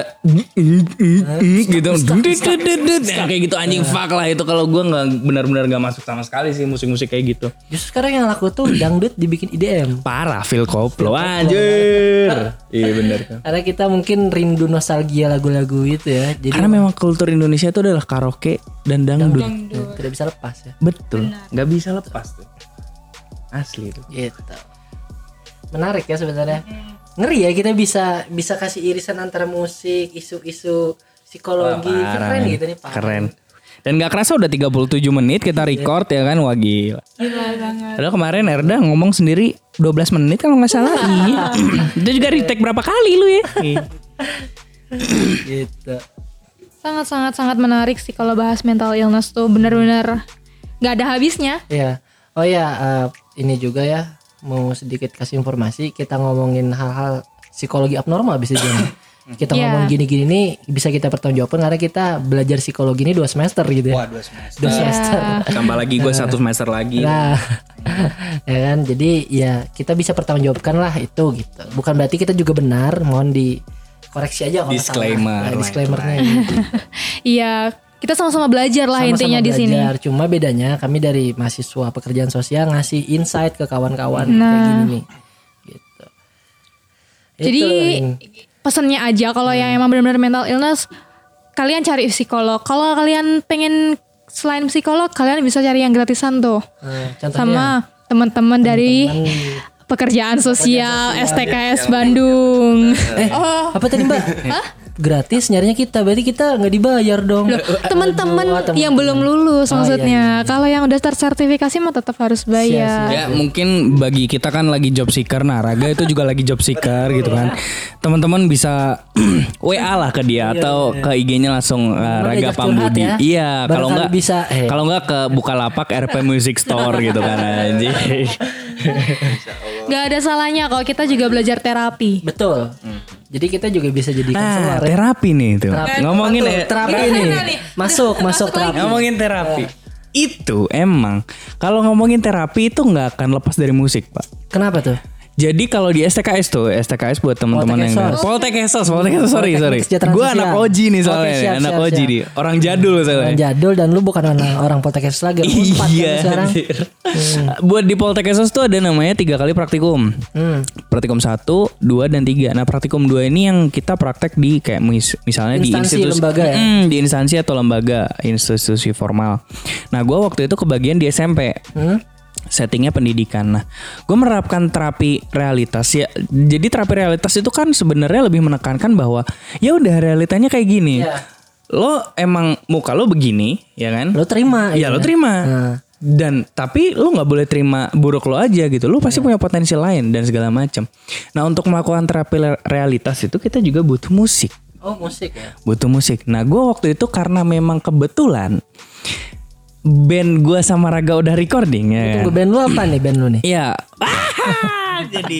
A: gitu. Nah, kayak gitu anjing fuck lah itu. Kalau gua nggak benar-benar nggak masuk sama sekali sih musik-musik kayak gitu.
B: Justru sekarang yang laku tuh dangdut dibikin IDM.
A: parah Phil Koplo anjir. Iya bener kan
B: Karena kita mungkin rindu nostalgia lagu-lagu itu ya. Jadi
A: karena memang kultur Indonesia itu adalah karaoke dan dangdut.
B: Tidak bisa lepas ya.
A: betul. Nggak bisa lepas tuh. Asli itu.
B: Gitu. Menarik ya sebenarnya. Ngeri ya kita bisa bisa kasih irisan antara musik, isu-isu psikologi.
A: Parah,
B: Keren gitu nih Pak.
A: Keren. Dan gak kerasa udah 37 menit kita record ya kan Wah gila
C: Gila banget.
A: Padahal kemarin Erda ngomong sendiri 12 menit kalau nggak salah Iya *clears throat* Dia juga retake berapa kali lu ya Iya.
B: Gitu.
C: Sangat sangat sangat menarik sih kalau bahas mental illness tuh benar-benar nggak ada habisnya.
B: Iya. Oh ya, eh, ini juga ya mau sedikit kasih informasi kita ngomongin hal-hal psikologi abnormal bisa jadi. *coughs* Kita
C: Iya.
B: ngomong gini-gini nih bisa kita pertanggungjawabkan karena kita belajar psikologi ini dua semester gitu ya.
A: Wah, dua semester.
B: Dua semester.
A: Tambah lagi gue *laughs* satu semester lagi.
B: Nah, *laughs* ya kan. Jadi ya kita bisa pertanggungjawabkan lah itu gitu. Bukan berarti kita juga benar. Mohon dikoreksi aja kalau
A: Disclaimer.
B: salah. Nah, disclaimernya. gitu. *laughs*
C: Iya, kita sama-sama belajar lah
B: Sama-sama
C: intinya di sini.
B: belajar. Cuma bedanya kami dari mahasiswa pekerjaan sosial ngasih insight ke kawan-kawan kayak
C: Nah.
B: gini nih. Gitu.
C: Jadi
B: Itu,
C: pesannya aja kalau yang
B: Hmm.
C: emang benar-benar mental illness, kalian cari psikolog. Kalau kalian pengen selain psikolog, kalian bisa cari yang gratisan tuh.
B: Contohnya
C: Sama teman-teman dari pekerjaan sosial STKS Bandung.
B: eh apa tadi Mbak? Gratis nyarinya kita. Berarti kita nggak dibayar dong.
C: Teman-teman
B: Aduh, teman-teman.
C: yang belum lulus
B: Oh,
C: maksudnya. Kalau yang udah tersertifikasi mah tetap harus bayar.
A: Ya mungkin bagi kita kan lagi job seeker Nah Raga itu juga lagi job seeker gitu kan Teman-teman bisa *clears throat* WA lah ke dia Atau ke IG-nya langsung uh, Raga Pambudi
B: ya.
A: Iya kalau enggak
B: bisa, eh.
A: Kalau enggak ke Bukalapak RP Music Store gitu kan anjing
C: Gak ada salahnya kalau kita juga belajar terapi.
B: Betul. Jadi kita juga bisa jadi
A: Nah terapi nih tuh
B: Terapi.
A: Ngomongin
B: Betul,
A: ya
B: terapi nih. Masuk, masuk terapi.
A: Ngomongin terapi Itu emang Kalau ngomongin terapi itu nggak akan lepas dari musik pak
B: Kenapa tuh?
A: Jadi kalau di STKS tuh, STKS buat teman-teman yang
B: Poltek Esos.
A: Poltek Esos, Poltek Esos, sorry sorry. Gue anak Oji nih soalnya, nih,
B: siap,
A: anak
B: siap,
A: Oji
B: siap.
A: nih, orang jadul
B: Orang
A: soalnya.
B: jadul dan lu bukan orang, orang Poltekkes lagi. Lu Empat kan
A: Iya.
B: lu sekarang.
A: anjir. Buat di Poltek Esos tuh ada namanya tiga kali praktikum.
B: Hmm.
A: Praktikum satu, dua dan tiga. Nah praktikum dua ini yang kita praktek di kayak mis- misalnya di
B: Instansi,
A: institusi,
B: lembaga ya?
A: Hmm, di instansi atau lembaga, institusi formal. Nah gue waktu itu kebagian di SMP.
B: Hmm?
A: Settingnya pendidikan. Nah, gue menerapkan terapi realitas ya. Jadi terapi realitas itu kan sebenarnya lebih menekankan bahwa ya udah realitanya kayak gini.
B: Iya.
A: Lo emang muka lo begini, ya kan?
B: Lu terima.
A: Ya
B: itu
A: lo
B: kan?
A: terima.
B: Nah.
A: Dan tapi lo nggak boleh terima buruk lo aja gitu. Lo pasti punya potensi lain dan segala macam. Nah untuk melakukan terapi realitas itu kita juga butuh musik
B: Oh musik ya.
A: butuh musik. Nah, gue waktu itu karena memang kebetulan band gue sama Raga udah recording ya.
B: Tunggu band lu apa nih band lu nih?
A: Iya. Ah, *laughs* jadi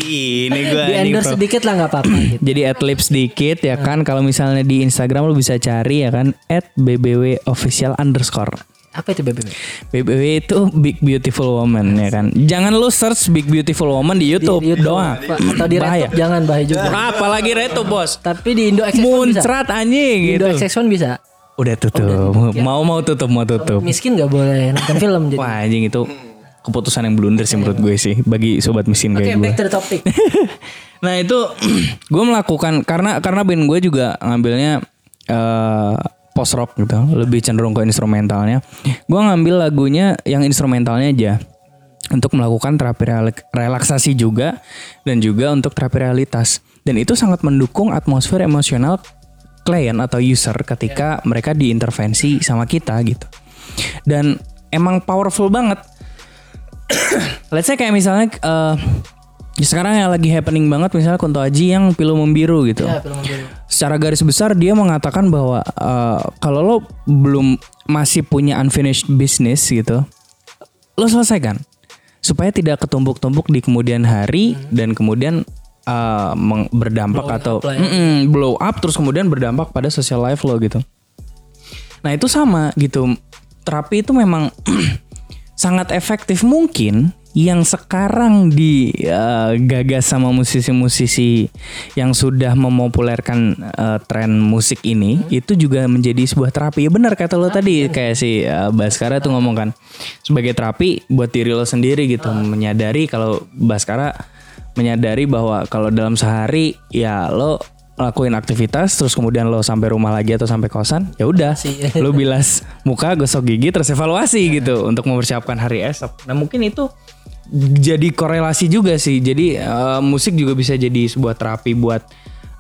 A: ini gue
B: Di endorse sedikit lah nggak apa-apa. *clears throat* Gitu.
A: Jadi adlib sedikit ya kan. Kalau misalnya di Instagram lo bisa cari ya kan at bbw official underscore.
B: Apa itu BBM?
A: BBW itu Big Beautiful Woman ya kan. Jangan lu search Big Beautiful Woman di YouTube,
B: Di YouTube.
A: doang.
B: Atau di
A: Bahaya.
B: Retop jangan bahaya juga.
A: Apalagi Reto bos.
B: Tapi di Indo XX1 bisa.
A: Muncrat anjing
B: Indo
A: gitu.
B: XX1 bisa.
A: Udah tutup. Mau mau tutup mau tutup.
B: Miskin nggak boleh nonton film jadi.
A: Wah anjing itu keputusan yang blunder sih menurut gue sih bagi sobat miskin
B: Oke,
A: kayak gue.
B: back to the topic. *laughs*
A: nah itu *clears throat* gue melakukan karena karena band gue juga ngambilnya eh post rock gitu, lebih cenderung ke instrumentalnya. Gue ngambil lagunya yang instrumentalnya aja untuk melakukan terapi relak- relaksasi juga dan juga untuk terapi realitas. Dan itu sangat mendukung atmosfer emosional klien atau user ketika mereka diintervensi sama kita gitu. Dan emang powerful banget *coughs* let's say kayak misalnya eh, sekarang yang lagi happening banget misalnya Kunto Aji yang pilu membiru gitu.
B: ya, film dulu.
A: Secara garis besar dia mengatakan bahwa eh, kalau lo belum masih punya unfinished business gitu, lo selesaikan supaya tidak ketumpuk-tumpuk di kemudian hari dan kemudian eh, meng- berdampak atau
B: up ya.
A: Mm-mm, blow up terus kemudian berdampak pada social life lo gitu. Nah itu sama gitu. Terapi itu memang *clears throat* sangat efektif mungkin yang sekarang digagas sama musisi-musisi yang sudah memopulerkan eh, tren musik ini itu juga menjadi sebuah terapi. Ya benar kata lo tadi kayak si eh, Baskara tuh ngomong kan sebagai terapi buat diri lo sendiri gitu menyadari kalau Baskara menyadari bahwa kalau dalam sehari ya lo lakuin aktivitas terus kemudian lo sampai rumah lagi atau sampai kosan ya udah. Lo bilas muka gosok gigi terus evaluasi gitu untuk mempersiapkan hari esok. Nah mungkin itu jadi korelasi juga sih. Jadi eh, musik juga bisa jadi sebuah terapi buat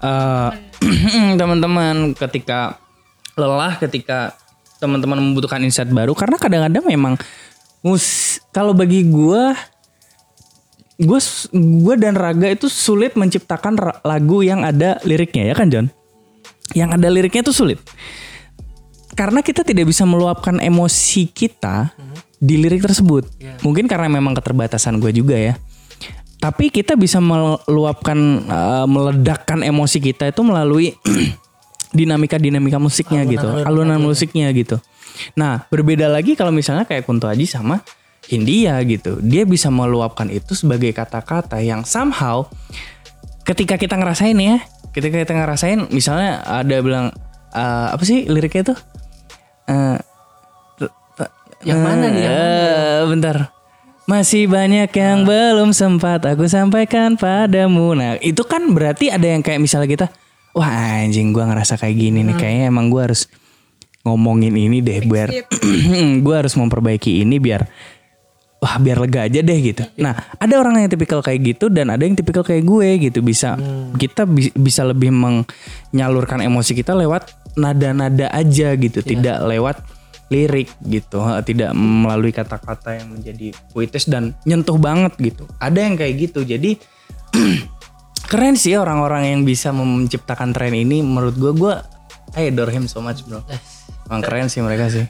A: eh, *clears throat* teman-teman ketika lelah ketika teman-teman membutuhkan insight baru. Karena kadang-kadang memang mus kalau bagi gua gue gue dan Raga itu sulit menciptakan lagu yang ada liriknya ya kan John? Yang ada liriknya itu sulit. Karena kita tidak bisa meluapkan emosi kita di lirik tersebut. Mungkin karena memang keterbatasan gue juga ya. tapi kita bisa meluapkan uh, meledakkan emosi kita itu melalui *clears throat* dinamika-dinamika musiknya gitu, alunan musiknya gitu. Nah, berbeda lagi kalau misalnya kayak Kunto Aji sama Hindia gitu. Dia bisa meluapkan itu sebagai kata-kata yang somehow ketika kita ngerasain ya, ketika kita ngerasain misalnya ada bilang eh, apa sih liriknya itu? Eh, t-
B: Yang mana nih, yang
A: eh, bentar. Masih banyak yang belum sempat aku sampaikan padamu. Nah, itu kan berarti ada yang kayak misalnya kita, wah anjing gua ngerasa kayak gini nih, kayaknya emang gua harus ngomongin ini deh biar *clears throat* gua harus memperbaiki ini biar wah biar lega aja deh gitu. Nah, ada orang yang tipikal kayak gitu dan ada yang tipikal kayak gue gitu. Bisa kita bi- bisa lebih menyalurkan emosi kita lewat nada-nada aja gitu, tidak lewat lirik gitu, tidak melalui kata-kata yang menjadi puitis dan nyentuh banget gitu. Ada yang kayak gitu. Jadi *clears throat* keren sih orang-orang yang bisa menciptakan tren ini menurut gue gue I adore him so much bro. Emang keren sih mereka sih.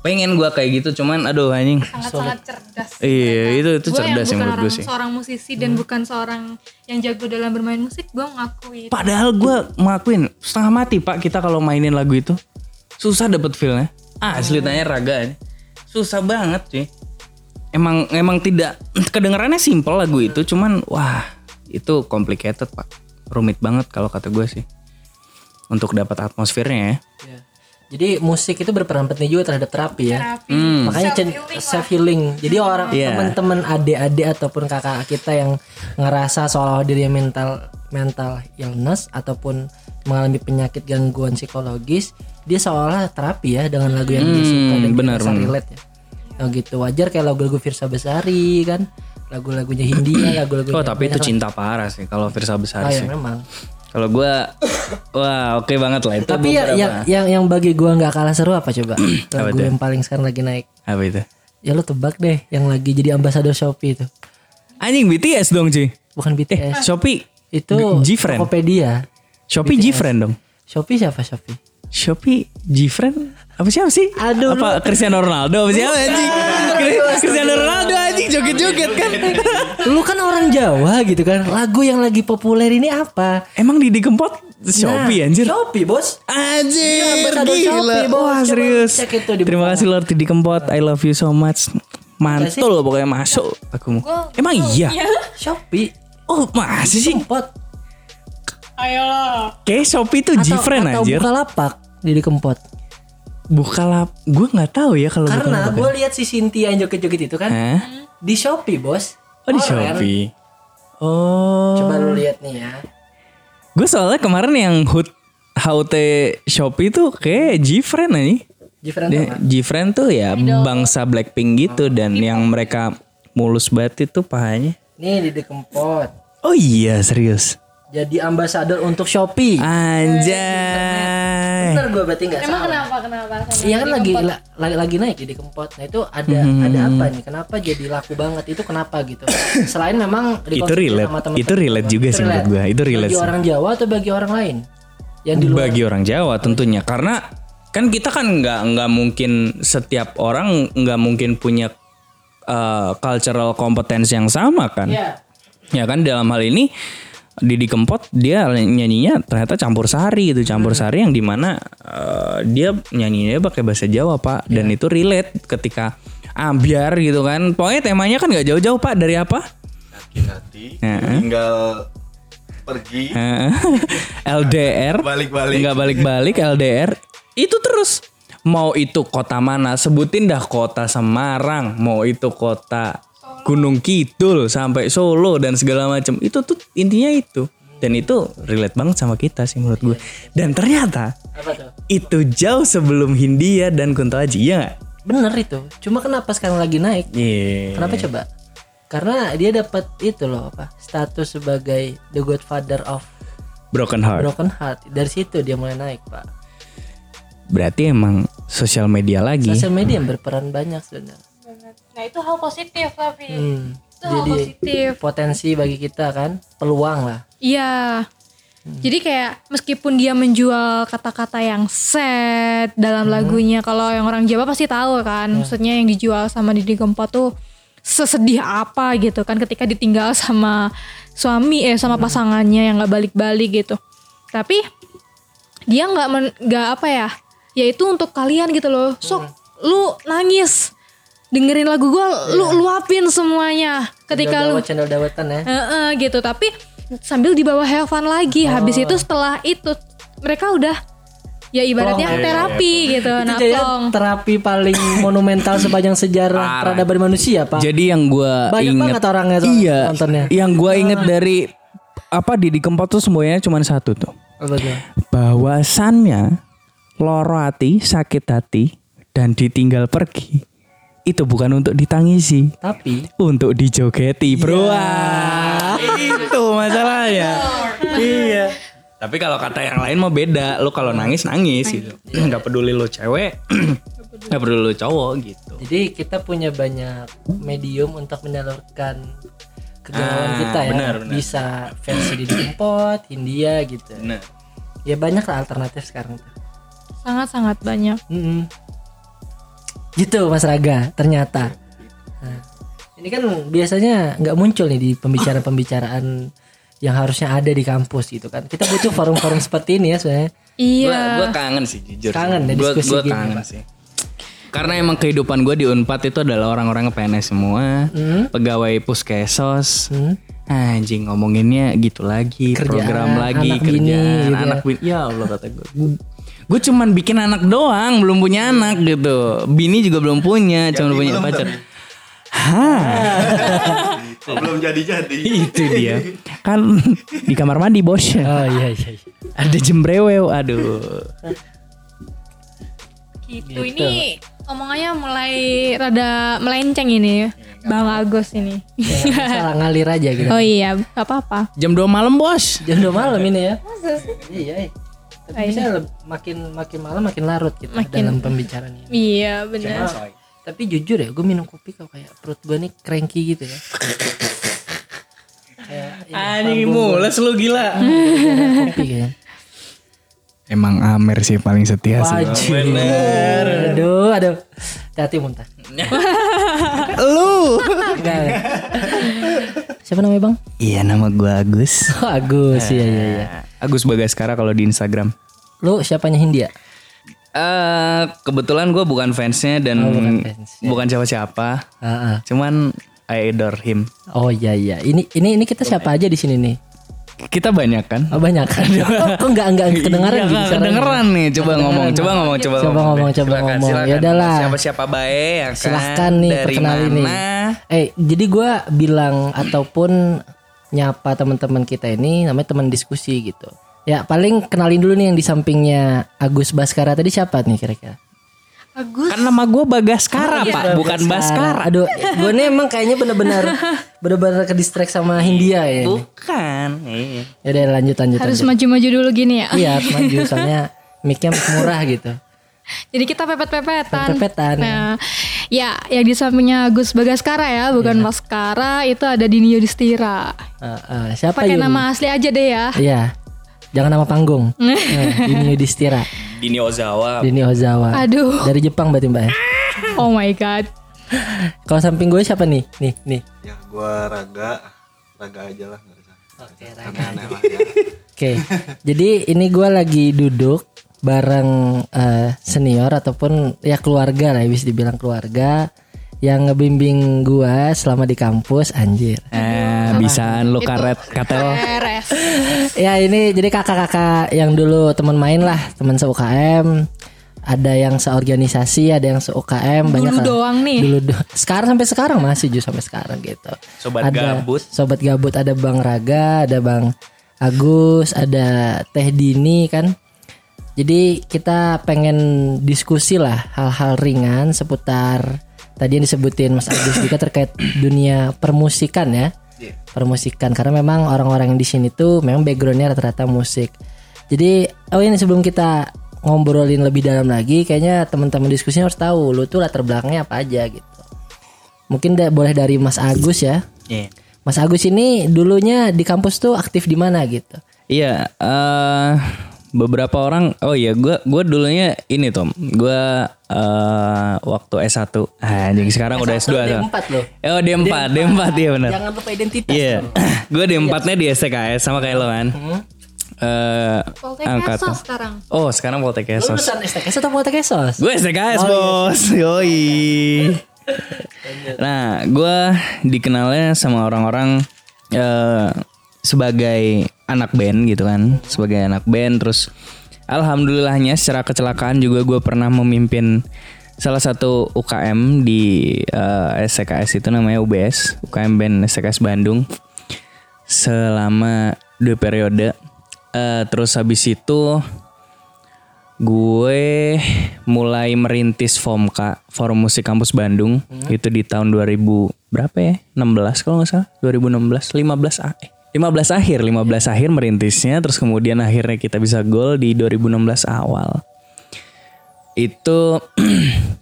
A: Pengen gue kayak gitu cuman aduh anjing.
C: sangat-sangat cerdas.
A: Iya itu itu
C: Gue yang
A: cerdas sih
C: bukan
A: menurut gue sih.
C: seorang musisi dan bukan seorang yang jago dalam bermain musik, gue ngakui. itu.
A: Padahal gue ngakuin setengah mati pak kita kalau mainin lagu itu susah dapet feelnya. Ah asli tanya raga ini. susah banget sih. Emang emang tidak *clears throat* kedengarannya simple lagu itu cuman wah itu complicated pak rumit banget kalau kata gue sih untuk dapat atmosfernya ya.
B: Ya. Jadi musik itu berperan penting juga terhadap terapi ya.
C: Terapi.
B: Makanya self healing. Jadi orang
A: Iya.
B: teman-teman adik-adik ataupun kakak kita yang ngerasa seolah dirinya mental mental illness ataupun mengalami penyakit gangguan psikologis, dia seolah terapi ya dengan lagu yang dia suka dan
A: benar, benar.
B: relate ya. Oh gitu wajar kayak lagu-lagu Firsa Besari kan, lagu-lagunya Hindia, *clears throat* lagu-lagunya
A: Oh tapi itu cinta parah sih kalau Firsa
B: lah.
A: Besar
B: Oh ya
A: sih.
B: memang.
A: Kalau gue wah oke banget lah itu.
B: Tapi ya, yang yang yang bagi gua nggak kalah seru apa coba? *clears throat* lagu
A: tuh?
B: yang paling sekarang lagi naik.
A: apa itu?
B: Ya lo tebak deh yang lagi jadi ambasador Shopee itu.
A: Anjing BTS dong cuy.
B: Bukan BTS.
A: Shopee
B: itu
A: G-Friend.
B: Tokopedia.
A: Shopee G-Friend dong.
B: Shopee siapa Shopee?
A: Shopee G-Friend apa siapa sih?
B: Aduh,
A: apa Cristiano Ronaldo apa siapa anjing? Cristiano Ronaldo anjing joget-joget kan.
B: Lu kan orang Jawa gitu kan. Lagu yang lagi populer ini apa?
A: Emang Didi Kempot Shopee
B: Nah,
A: anjir.
B: Shopee, Bos.
A: Anjir,
B: ambasador
A: gila.
B: Shopee, Bos.
A: Wah, serius. Terima kasih Lord Didi Kempot. I love you so much. Mantul pokoknya masuk aku. Emang iya?
B: Shopee.
A: Oh, masih sih?
B: Kempot.
C: Ayo.
A: Kayak Shopee tuh
B: Atau,
A: G-Friend
B: atau
A: anjir.
B: Bukalapak Didi Kempot.
A: Bukalap. Gue nggak tahu ya kalau
B: Karena
A: Bukalapak.
B: gue lihat si Cynthia yang joget-joget itu kan
A: Hah?
B: di Shopee, Bos.
A: Oh di
B: Keren.
A: Shopee. Oh.
B: Coba lu lihat nih ya.
A: Gue soalnya kemarin yang HUT HUT Shopee tuh kayak G-Friend aja. Dia-
B: apa?
A: G-Friend tuh ya bangsa Blackpink gitu dan yang mereka mulus banget itu pahanya.
B: Nih Didi Kempot.
A: Oh iya serius.
B: Jadi ambasador untuk Shopee.
A: Anjay.
B: Bener gue berarti nggak
C: Emang
B: salah.
C: kenapa kenapa? sama
B: Iya kan lagi la- lagi lagi naik Didi Kempot. Nah itu ada
A: Hmm.
B: ada apa nih? Kenapa jadi laku banget? Itu kenapa gitu? *coughs* Selain memang
A: Itu relate.
B: sama teman-teman
A: Itu relate juga sih menurut gua. Itu relate
B: Bagi
A: sih.
B: orang Jawa atau bagi orang lain? Yang di luar.
A: Bagi orang Jawa tentunya karena kan kita kan nggak nggak mungkin setiap orang nggak mungkin punya uh, cultural competence yang sama kan.
B: Iya.
A: Ya kan dalam hal ini Didi Kempot dia nyanyinya ternyata campur sari itu campur
B: Hmm.
A: sari yang di mana uh, dia nyanyinya pakai bahasa Jawa pak dan
B: Iya.
A: itu relate ketika ambiar gitu kan pokoknya temanya kan nggak jauh-jauh pak dari apa
D: hati-hati
A: Heeh.
D: tinggal pergi *laughs*
A: Heeh. LDR
D: Balik-balik.
A: nggak balik-balik LDR itu terus mau itu kota mana sebutin dah kota Semarang mau itu kota Gunung Kidul sampai Solo dan segala macam itu tuh intinya itu dan itu relate banget sama kita sih menurut gue dan ternyata
B: Apa tuh?
A: itu jauh sebelum Hindia dan Kunto Aji ya nggak?
B: Bener itu. Cuma kenapa sekarang lagi naik?
A: Iya.
B: Kenapa coba? Karena dia dapat itu loh apa? Status sebagai the godfather of
A: Broken Heart
B: broken heart. Dari situ dia mulai naik, Pak.
A: berarti emang sosial media lagi
B: Sosial media yang berperan banyak sebenarnya.
C: Nah itu hal positif tapi.
B: Hmm.
C: Itu hal
B: Jadi
C: positif.
B: potensi bagi kita kan, peluang lah.
C: Iya. Jadi kayak meskipun dia menjual kata-kata yang sad dalam lagunya, kalau yang orang Jawa pasti tahu kan, maksudnya yang dijual sama Didi Kempot tuh sesedih apa gitu kan ketika ditinggal sama suami eh sama pasangannya yang nggak balik-balik gitu tapi dia nggak men- nggak apa ya yaitu untuk kalian gitu loh sok lu nangis dengerin lagu gue lu luapin semuanya ketika lu
B: Dawet channel dawetan ya.
C: Heeh, gitu tapi sambil dibawa have fun lagi habis itu setelah itu mereka udah ya ibaratnya
B: Plong.
C: terapi gitu
B: Itu
C: nah
B: jadi
C: plong.
B: terapi paling *laughs* monumental sepanjang sejarah peradaban manusia, Pak.
A: Jadi yang gua
B: Banyak
A: inget
B: banget orangnya
A: Iya.
B: nontonnya.
A: Yang gua inget dari apa Didi Kempot tuh semuanya cuma satu tuh? Bahwasannya loro hati, sakit hati dan ditinggal pergi itu bukan untuk ditangisi,
B: Tapi
A: untuk dijogeti, Bro. Wah, itu masalahnya. iya. Tapi kalau kata yang lain mau beda, lu kalau nangis nangis gitu. *clears throat* Nggak peduli lu cewek, *clears throat* nggak peduli lu cowok gitu.
B: jadi kita punya banyak medium untuk menyalurkan kegalauan
A: Ah,
B: kita ya.
A: benar, benar.
B: Bisa versi di Kempot, Hindia gitu.
A: Bener.
B: Ya banyak lah alternatif sekarang tuh.
C: sangat-sangat banyak
B: Mm-mm. Gitu Mas Raga, ternyata. Nah, ini kan biasanya nggak muncul nih di pembicaraan-pembicaraan yang harusnya ada di kampus gitu kan. Kita butuh forum-forum seperti ini ya sebenarnya.
C: iya
A: Gua, gua kangen sih jujur.
B: Kangen ya diskusi
A: gua
B: gini,
A: kangen
B: Pak.
A: sih. Karena emang kehidupan gue di Unpad itu adalah orang-orang PNS semua,
B: Hmm.
A: pegawai puskesos.
B: Hmm.
A: Anjing ngomonginnya gitu lagi,
B: Kerjaan,
A: program lagi,
B: anak bini,
A: kerjaan,
B: gitu ya.
A: anak bini. Ya Allah kata gue. Gue cuman bikin anak doang, belum punya anak gitu. Bini juga belum punya, cuma punya
D: belum
A: pacar. Hah, *laughs*
D: Oh, belum jadi-jadi.
A: itu dia. Kan di kamar mandi bos.
B: Oh iya iya. iya.
A: Ada jembrewew, aduh.
C: gitu ini omongannya mulai rada melenceng ini bang Agus ini
B: Salah ngalir aja gitu.
C: oh iya gak apa-apa
A: Jam 2 malam bos.
B: Jam 2 malam ini ya. Iya. iya. Tapi bisa leb- makin makin malam makin larut kita
C: Makin-
B: dalam pembicaraan ini.
C: iya benar
B: Tapi jujur ya, gue minum kopi kok kayak perut gue nih cranky gitu ya. kayak ini,
A: Anjing mules lu gila.
B: kopi kan. *laughs*
A: Emang Amer sih paling setia sih.
B: Wajib. Aduh, aduh. Hati muntah. *laughs*
A: Lu.
B: Enggak. Siapa namanya bang?
A: Iya nama gua Agus.
B: Oh, Agus, iya iya iya.
A: Agus Bagaskara kalau di Instagram.
B: Lu siapanya Hindia?
A: Eh kebetulan gue bukan fansnya dan
B: Oh, bukan fansnya.
A: bukan siapa-siapa.
B: Ah, ah.
A: Cuman I adore him.
B: Oh iya iya. Ini ini ini kita siapa aja di sini nih?
A: Kita banyak kan?
B: Oh banyak kan? *laughs* Oh, kok enggak enggak kedengaran
A: Iya,
B: gitu
A: kedengeran nih. Coba ngomong, coba ngomong, coba,
B: Coba ngomong, coba
A: Silakan,
B: ngomong.
A: silakan.
B: Ya udahlah.
A: Siapa-siapa baik ya kan?
B: Silahkan nih
A: Dari
B: perkenalin nih. Eh jadi gua bilang ataupun nyapa teman-teman kita ini namanya teman diskusi gitu. Ya paling kenalin dulu nih yang di sampingnya Agus Baskara tadi siapa nih kira-kira?
C: Agus
A: Kan nama gue Bagaskara
B: Iya,
A: pak, bukan Baskara.
B: Aduh, gue nih emang kayaknya bener-bener bener-bener ke distract sama Hindia ya.
A: Bukan. Iya.
B: Ya udah lanjut lanjut.
C: harus maju-maju dulu gini ya
B: Iya harus maju *laughs* soalnya mic-nya murah gitu.
C: jadi kita pepet-pepetan
B: Pepetan.
C: nah ya yang di sampingnya Agus Bagaskara ya bukan
B: Iya.
C: Baskara itu ada Dini Yudhistira
B: Ah, ah, siapa
C: pakai
B: Yun?
C: nama asli aja deh ya
B: Iya. Jangan nama panggung. *laughs* nah, Dini Yudhistira,
A: Dini Ozawa.
B: Dini Ozawa.
C: aduh
B: Dari Jepang berarti Mbak ya.
C: oh my god
B: Kalau samping gue siapa nih? Nih, nih.
D: Ya, gua raga, raga aja lah.
B: Oke,
D: Aneh-aneh lah ya.
B: Oke. Jadi ini gue lagi duduk bareng eh, senior ataupun ya keluarga lah, ya, bisa dibilang keluarga yang ngebimbing gua selama di kampus anjir.
A: Eh, bisaan lu karet katel. *laughs*
B: ya ini jadi kakak-kakak yang dulu teman main lah, teman se-UKM. Ada yang seorganisasi, ada yang se-UKM, banyak
C: dulu
B: lah.
C: doang nih
B: Dulu do- sekarang sampai sekarang masih justru sampai sekarang gitu.
A: Sobat
B: ada
A: gabut.
B: sobat gabut ada Bang Raga, ada Bang Agus, ada Teh Dini kan. Jadi kita pengen diskusi lah hal-hal ringan seputar tadi yang disebutin Mas Agus juga terkait dunia permusikan ya.
D: Iya.
B: Permusikan karena memang orang-orang yang di sini tuh memang backgroundnya rata-rata musik. Jadi oh ini sebelum kita ngobrolin lebih dalam lagi, kayaknya teman-teman diskusinya harus tahu lu tuh latar belakangnya apa aja gitu. Mungkin da- boleh dari Mas Agus ya.
A: Iya.
B: Mas Agus ini dulunya di kampus tuh aktif di mana gitu?
A: Iya, eh beberapa orang oh iya gua gua dulunya ini Tom gua eh, waktu S1 anjing sekarang udah S2 kan
B: D4 loh.
A: oh D4 D4 iya benar
B: Jangan lupa identitas.
A: iya
B: loh. *clears throat*
A: gua D4 nya di STKS sama kayak lo kan
B: Hmm.
A: eh angkatan
C: sekarang.
A: oh sekarang Poltek
B: Lu
A: Esos
B: lulusan STKS atau mau TKS?
A: gue STKS bos *laughs* yoi nah gue dikenalnya sama orang-orang eh, sebagai anak band gitu kan sebagai anak band. Terus alhamdulillahnya secara kecelakaan juga gue pernah memimpin salah satu UKM di eh, STKS itu namanya UBS UKM band STKS Bandung selama dua periode. Eh, terus habis itu gue mulai merintis FOMKA Forum Musik Kampus Bandung. Itu di tahun 2000 berapa ya? 16 kalau nggak salah. 2016 15 ah, eh, 15 akhir 15 akhir merintisnya terus kemudian akhirnya kita bisa gol di 2016 awal. Itu *clears throat*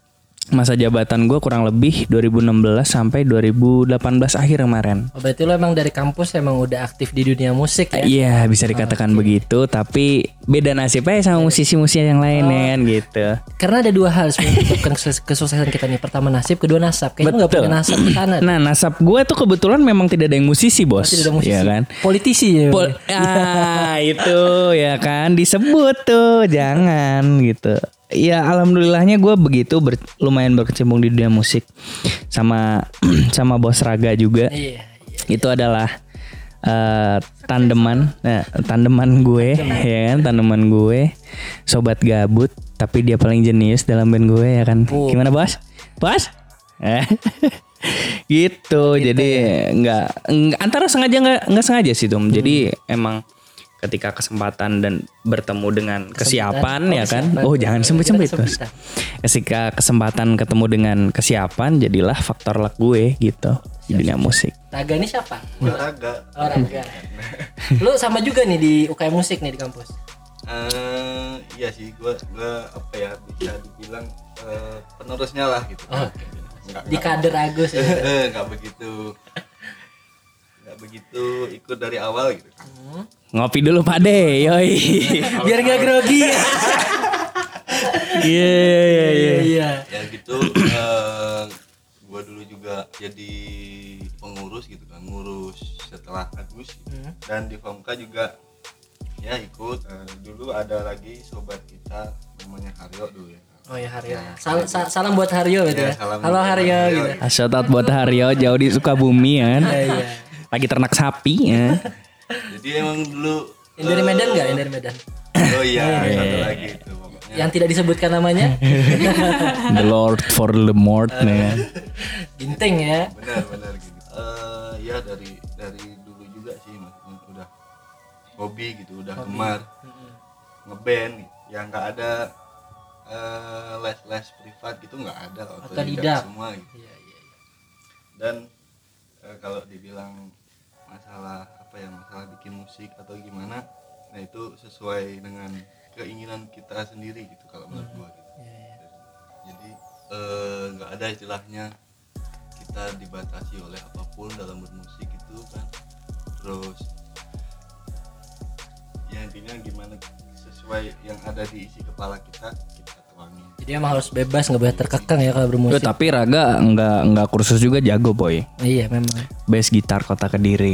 A: masa jabatan gue kurang lebih 2016 sampai 2018 akhir kemarin
B: Oh, berarti lo emang dari kampus emang udah aktif di dunia musik ya?
A: Iya bisa dikatakan begitu Tapi beda nasibnya sama musisi-musisi yang lain ya kan gitu
B: Karena ada dua hal sebenarnya menyebabkan *laughs* kesukses- kesuksesan kita nih. Pertama nasib, kedua nasab. Kayaknya nggak punya nasab ke sana. *clears throat*
A: Nah nasab gue tuh kebetulan memang tidak ada yang musisi bos
B: Tidak ada musisi.
A: Iya kan
B: Politisi ya.
A: Pol- *laughs* ah itu ya kan disebut tuh jangan gitu ya alhamdulillahnya gue begitu ber- lumayan berkecimpung di dunia musik. Sama *clears throat* sama bos raga juga.
B: Iya.
A: itu adalah eh, tandeman. Nah, tandeman gue ya kan? Tandeman gue. Sobat gabut tapi dia paling jenius dalam band gue ya kan? Gimana bos? Bos? Eh, *laughs* gitu. Jadi nggak nggak- antara sengaja nggak nggak sengaja sih Tom jadi emang ketika kesempatan dan bertemu dengan kesiapan
B: Oh,
A: ya kan
B: kesiapan.
A: oh jangan sempit sempit
B: kesempitan.
A: ketika kesempatan ketemu dengan kesiapan jadilah faktor luck gue gitu di dunia musik
B: Raga ini siapa?
D: olahraga
B: Oh, Raga. *laughs* Lu sama juga nih di UKM musik nih di kampus.
D: Eh, iya sih gua gua apa ya bisa dibilang eh, penerusnya lah gitu
B: Oh,
D: Nggak-
B: Di kader Agus ya. *laughs*
D: Eh, nggak begitu nggak begitu ikut dari awal gitu
A: ngopi dulu Pak De yoi *laughs*
B: Biar gak grogi. *laughs*
A: iya iya iya
B: Iya.
D: ya gitu eh, gua dulu juga jadi pengurus gitu kan ngurus setelah Agus gitu. dan di Fomka juga ya ikut Eh, dulu ada lagi sobat kita namanya Haryo dulu ya
B: Oh ya Haryo. Sal- sa- salam buat Haryo gitu
D: Ya,
B: ya.
D: salam
B: Halo Haryo
D: Haryo.
B: gitu.
A: Shout out buat Haryo jauh di Sukabumi ya kan.
B: Iya iya.
A: Lagi ternak sapi ya.
D: jadi emang dulu
B: Yang dari Medan enggak? Yang dari Medan.
D: oh iya satu lagi itu pokoknya
B: Yang tidak disebutkan namanya. *laughs*
A: The Lord for the Mort nih kan.
B: Ginting ya.
D: benar benar gitu Eh, ya dari dari dulu juga sih maksudnya udah hobi gitu udah gemar ngeband gitu. yang nggak ada eh, les les privat gitu nggak ada
B: Otodidak.
D: semua gitu
B: Iya iya.
D: dan eh, kalau dibilang masalah apa ya masalah bikin musik atau gimana nah itu sesuai dengan keinginan kita sendiri gitu kalau menurut gua gitu. Jadi eh, nggak ada istilahnya kita dibatasi oleh apa pun dalam bermusik itu kan. Terus ya intinya gimana sesuai yang ada di isi kepala kita kita
B: Jadi emang harus bebas nggak boleh terkekang ya kalau bermusik.
A: tapi Raga nggak nggak kursus juga jago boy.
B: Iya memang.
A: Bass gitar kota kediri.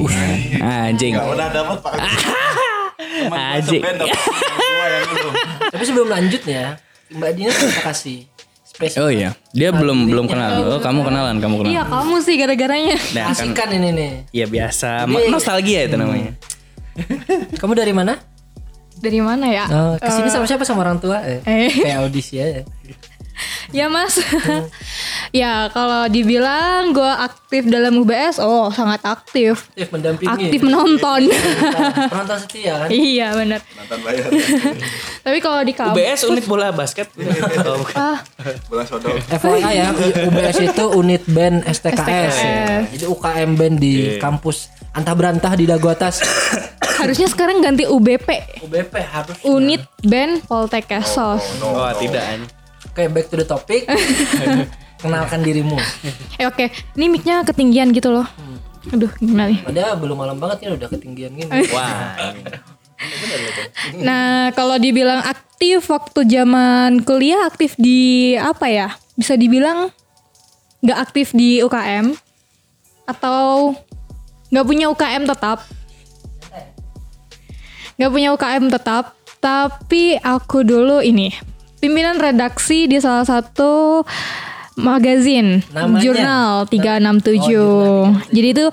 A: Anjing.
D: nggak udah dapat pak
A: Anjing.
B: Tapi sebelum lanjut ya, Mbak Dina kita kasih spesial.
A: Oh iya, dia belum belum kenal. Oh, kamu kenalan, kamu kenalan.
C: Iya kamu sih gara-garanya.
A: Nah, kan
B: Kasihkan ini nih.
A: Iya biasa, Ma- nostalgia itu namanya.
B: Kamu dari mana?
C: Dari mana ya?
B: Oh, ke sini sama siapa sama orang tua? Eh,
C: Eh.
B: kayak audisi ya. *laughs* *laughs*
C: Ya mas, *laughs* ya kalau dibilang gue aktif dalam UBS, oh sangat aktif,
B: Aktif mendampingi.
C: aktif menonton. *laughs*
B: Penonton setia kan?
C: iya benar.
D: nonton bayar
C: Tapi kalau di kampus,
A: UBS unit bola basket. Oh,
C: ah,
D: bola sodok
B: FYI ya, UBS itu unit band STKS. ya.
C: STKS.
B: Jadi UKM band di kampus Antah Berantah di Dago Atas. *coughs*
C: harusnya sekarang ganti UBP,
B: UBP harus.
C: unit band Poltek Kesos.
A: Oh, tidak.
B: Oke, back to the topic. *laughs* Kenalkan dirimu.
C: Eh oke, ini mic-nya ketinggian gitu loh. Aduh, gimana nih?
B: Padahal belum malam banget ya udah ketinggian gini. *laughs*
A: Wah.
C: nah kalau dibilang aktif waktu zaman kuliah aktif di apa ya bisa dibilang nggak aktif di UKM atau nggak punya UKM tetap nggak punya UKM tetap tapi aku dulu ini pimpinan redaksi di salah satu magazin
B: Namanya?
C: jurnal 367
B: Oh,
C: jadi itu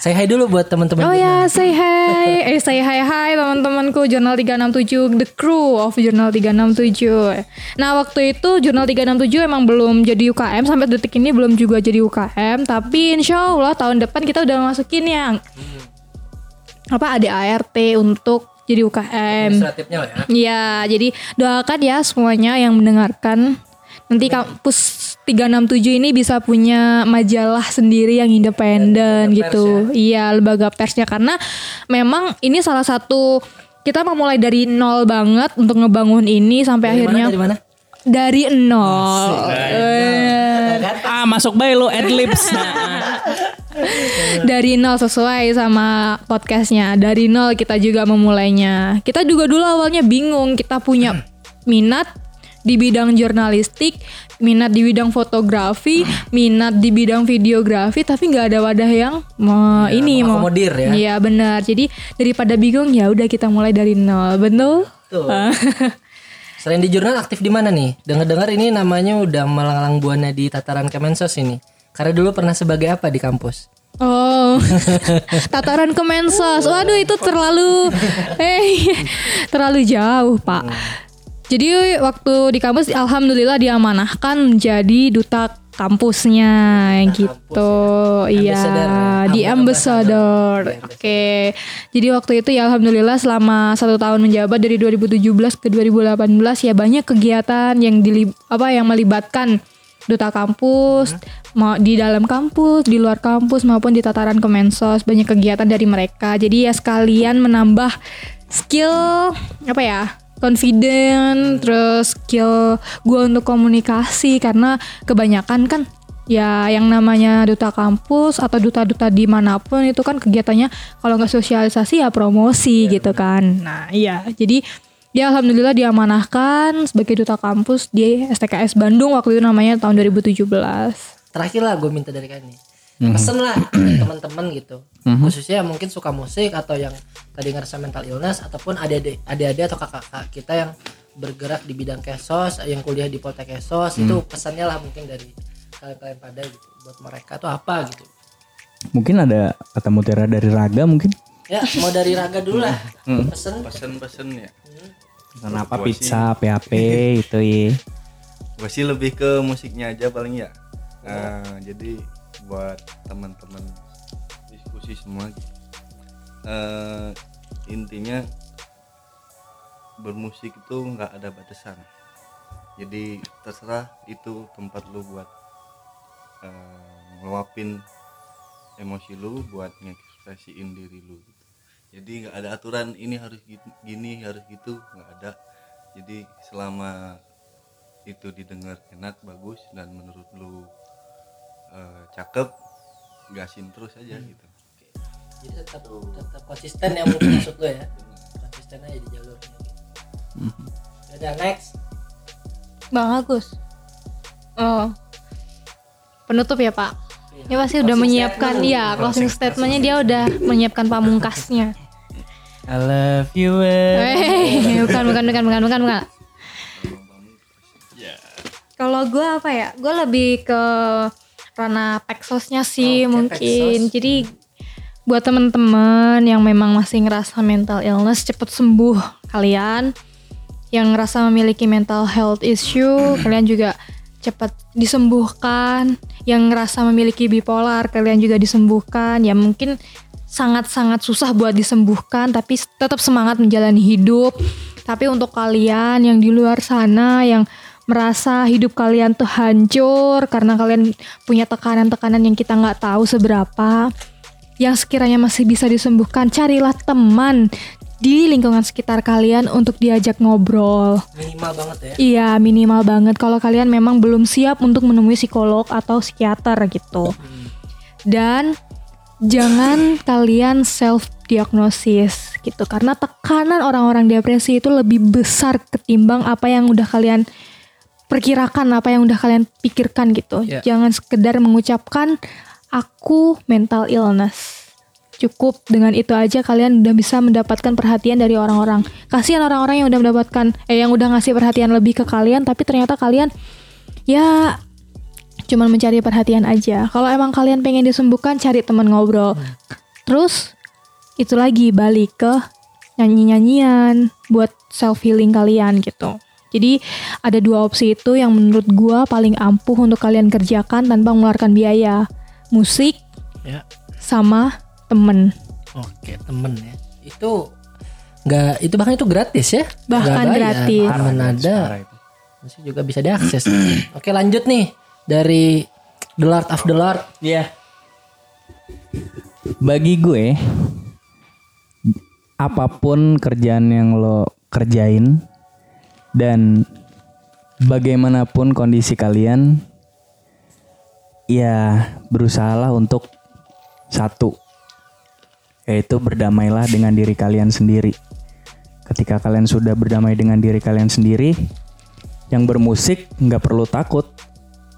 B: Saya hai dulu buat teman-teman.
C: Oh ya, say hi. *laughs* Eh, say hi hi teman-temanku Jurnal 367, the crew of Jurnal 367. Nah, waktu itu Jurnal 367 emang belum jadi UKM sampai detik ini belum juga jadi UKM, tapi insya Allah tahun depan kita udah masukin yang apa ada ART untuk jadi UKM.
B: Administratifnya lah ya.
C: Iya, jadi doakan ya semuanya yang mendengarkan. Nanti kampus 367 ini bisa punya majalah sendiri yang independen
B: Lembaga
C: gitu. Iya, lembaga persnya karena memang ini salah satu kita memulai dari nol banget untuk ngebangun ini sampai
B: Dari
C: akhirnya
B: mana dari mana?
C: dari nol. Eh,
A: Ah masuk bayi lo adlibs. *laughs* *laughs*
C: dari nol sesuai sama podcastnya dari nol kita juga memulainya kita juga dulu awalnya bingung kita punya *clears throat* minat di bidang jurnalistik minat di bidang fotografi minat di bidang videografi tapi nggak ada wadah yang mau ini mau
B: mengakomodir ya.
C: iya benar jadi daripada bingung ya udah kita mulai dari nol betul
B: Tuh. *laughs* Selain di jurnal aktif di mana nih? Dengar-dengar ini namanya udah melanglang buana di tataran Kemensos ini. Karena dulu pernah sebagai apa di kampus?
C: Oh, *laughs* tataran Kemensos. Waduh itu terlalu, eh, terlalu jauh pak. Jadi waktu di kampus, alhamdulillah diamanahkan menjadi duta kampusnya gitu. Iya,
B: Ambassador.
C: di ambassador. Oke. Jadi waktu itu ya alhamdulillah selama satu tahun menjabat dari 2017 ke 2018 ya banyak kegiatan yang di apa yang melibatkan duta kampus mau di dalam kampus, di luar kampus maupun di tataran Kemensos banyak kegiatan dari mereka. Jadi ya sekalian menambah skill apa ya? confident, terus skill gue untuk komunikasi karena kebanyakan kan ya yang namanya duta kampus atau duta-duta di mana pun itu kan kegiatannya kalau nggak sosialisasi ya promosi gitu kan. Nah iya jadi dia alhamdulillah diamanahkan sebagai duta kampus di STKS Bandung waktu itu namanya tahun 2017.
B: Terakhir lah gue minta dari kalian nih. Pesen lah *clears throat* teman-teman gitu. Khususnya mungkin suka musik atau yang tadi ngerasa mental illness ataupun adik-adik adik-adik atau kakak-kakak kita yang bergerak di bidang kesos, yang kuliah di Poltek Kesos itu pesannya lah mungkin dari kalian-kalian pada gitu buat mereka tuh apa gitu.
A: Mungkin ada kata mutiara dari raga mungkin.
B: Ya mau dari Raga dulu lah. Pesen
D: pesen-pesen ya
A: Kenapa pizza, PHP *laughs* itu ya.
D: gue sih lebih ke musiknya aja paling ya Nah, jadi buat teman-teman diskusi semua eh, intinya bermusik itu nggak ada batasan jadi terserah itu tempat lu buat eh, ngeluapin emosi lu buat ngekspresiin diri lu gitu. Jadi nggak ada aturan ini harus gini, gini harus gitu nggak ada jadi selama itu didengar enak bagus dan menurut lu eh, cakep gasin terus aja gitu
B: jadi tetap tetap konsisten ya mungkin maksud lo ya. Konsisten aja di jalurnya. Gitu. Udah next.
C: Bang Agus. Oh. Penutup ya, Pak. Ini pasti udah menyiapkan ya closing statementnya dia udah menyiapkan pamungkasnya.
A: I love you. eh.
C: Eh, *laughs* bukan bukan bukan bukan bukan bukan. Kalau gue apa ya? Gue lebih ke ranah peksosnya sih
B: Oke,
C: mungkin.
B: peksos.
C: Jadi buat teman-teman yang memang masih ngerasa mental illness cepet sembuh kalian yang ngerasa memiliki mental health issue *clears throat* kalian juga cepat disembuhkan yang ngerasa memiliki bipolar kalian juga disembuhkan ya mungkin sangat-sangat susah buat disembuhkan tapi tetap semangat menjalani hidup tapi untuk kalian yang di luar sana yang merasa hidup kalian tuh hancur karena kalian punya tekanan-tekanan yang kita nggak tahu seberapa yang sekiranya masih bisa disembuhkan carilah teman di lingkungan sekitar kalian untuk diajak ngobrol
B: Minimal banget ya.
C: Iya minimal banget kalau kalian memang belum siap untuk menemui psikolog atau psikiater gitu. Dan jangan kalian self diagnosis gitu karena tekanan orang-orang depresi itu lebih besar ketimbang apa yang udah kalian perkirakan apa yang udah kalian pikirkan gitu.
B: Ya.
C: jangan sekedar mengucapkan aku mental illness. Cukup dengan itu aja kalian udah bisa mendapatkan perhatian dari orang-orang. Kasihan orang-orang yang udah mendapatkan eh yang udah ngasih perhatian lebih ke kalian tapi ternyata kalian ya cuman mencari perhatian aja kalau emang kalian pengen disembuhkan cari teman ngobrol terus itu lagi balik ke nyanyi-nyanyian buat self healing kalian gitu jadi ada dua opsi itu yang menurut gua paling ampuh untuk kalian kerjakan tanpa mengeluarkan biaya musik
B: Ya.
C: sama temen
B: Oke, temen ya. Itu nggak itu bahkan itu gratis ya?
C: Bahkan gratis.
B: Temen ada. Masih juga bisa diakses. *clears throat* Oke, lanjut nih dari The Lord of the Lord.
A: Iya. Bagi gue, apa pun kerjaan yang lo kerjain dan bagaimanapun kondisi kalian, ya berusahalah untuk satu, yaitu berdamailah dengan diri kalian sendiri. Ketika kalian sudah berdamai dengan diri kalian sendiri, yang bermusik nggak perlu takut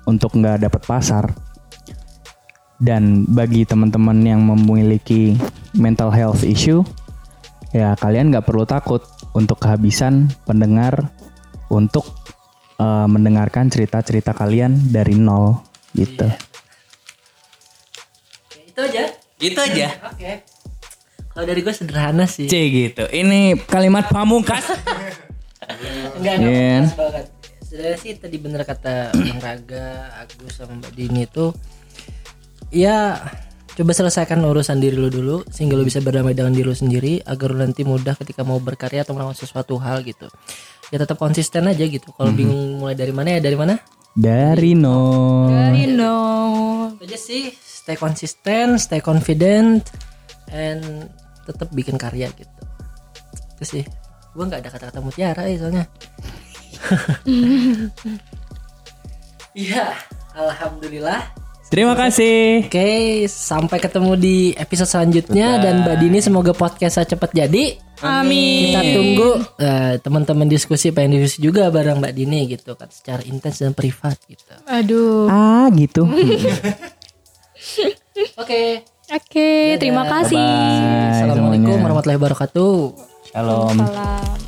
A: untuk nggak dapat pasar. Dan bagi teman-teman yang memiliki mental health issue, ya kalian nggak perlu takut untuk kehabisan pendengar untuk eh, mendengarkan cerita-cerita kalian dari nol gitu.
B: Ya, itu aja.
A: Gitu aja.
B: Oke. Kalau dari gue sederhana sih.
A: C gitu. Ini kalimat pamungkas. *laughs*
B: Enggak, enggak pas banget. Sebenarnya sih tadi bener kata Bang Raga, Agus sama Mbak Dini itu ya coba selesaikan urusan diri lu dulu sehingga lu bisa berdamai dengan diri lu sendiri agar lu nanti mudah ketika mau berkarya atau melakukan sesuatu hal gitu. Ya tetap konsisten aja gitu. Kalau bingung mulai dari mana ya dari mana?
A: dari nol.
C: dari no
B: aja sih, stay konsisten, stay confident and tetap bikin karya gitu. Itu sih. Gua nggak ada kata-kata mutiara ya soalnya. *laughs* Iya, alhamdulillah.
A: Terima kasih.
B: Oke, sampai ketemu di episode selanjutnya dan Mbak Dini semoga podcastnya cepat jadi.
C: amin
B: Kita tunggu eh, teman-teman diskusi pengen diskusi juga bareng Mbak Dini gitu kan secara intens dan privat gitu.
C: aduh
A: Ah gitu. *laughs*
B: Oke.
C: oke terima kasih
A: Bye
B: Assalamualaikum
A: semuanya.
B: warahmatullahi wabarakatuh.
A: Shalom.
C: Salam.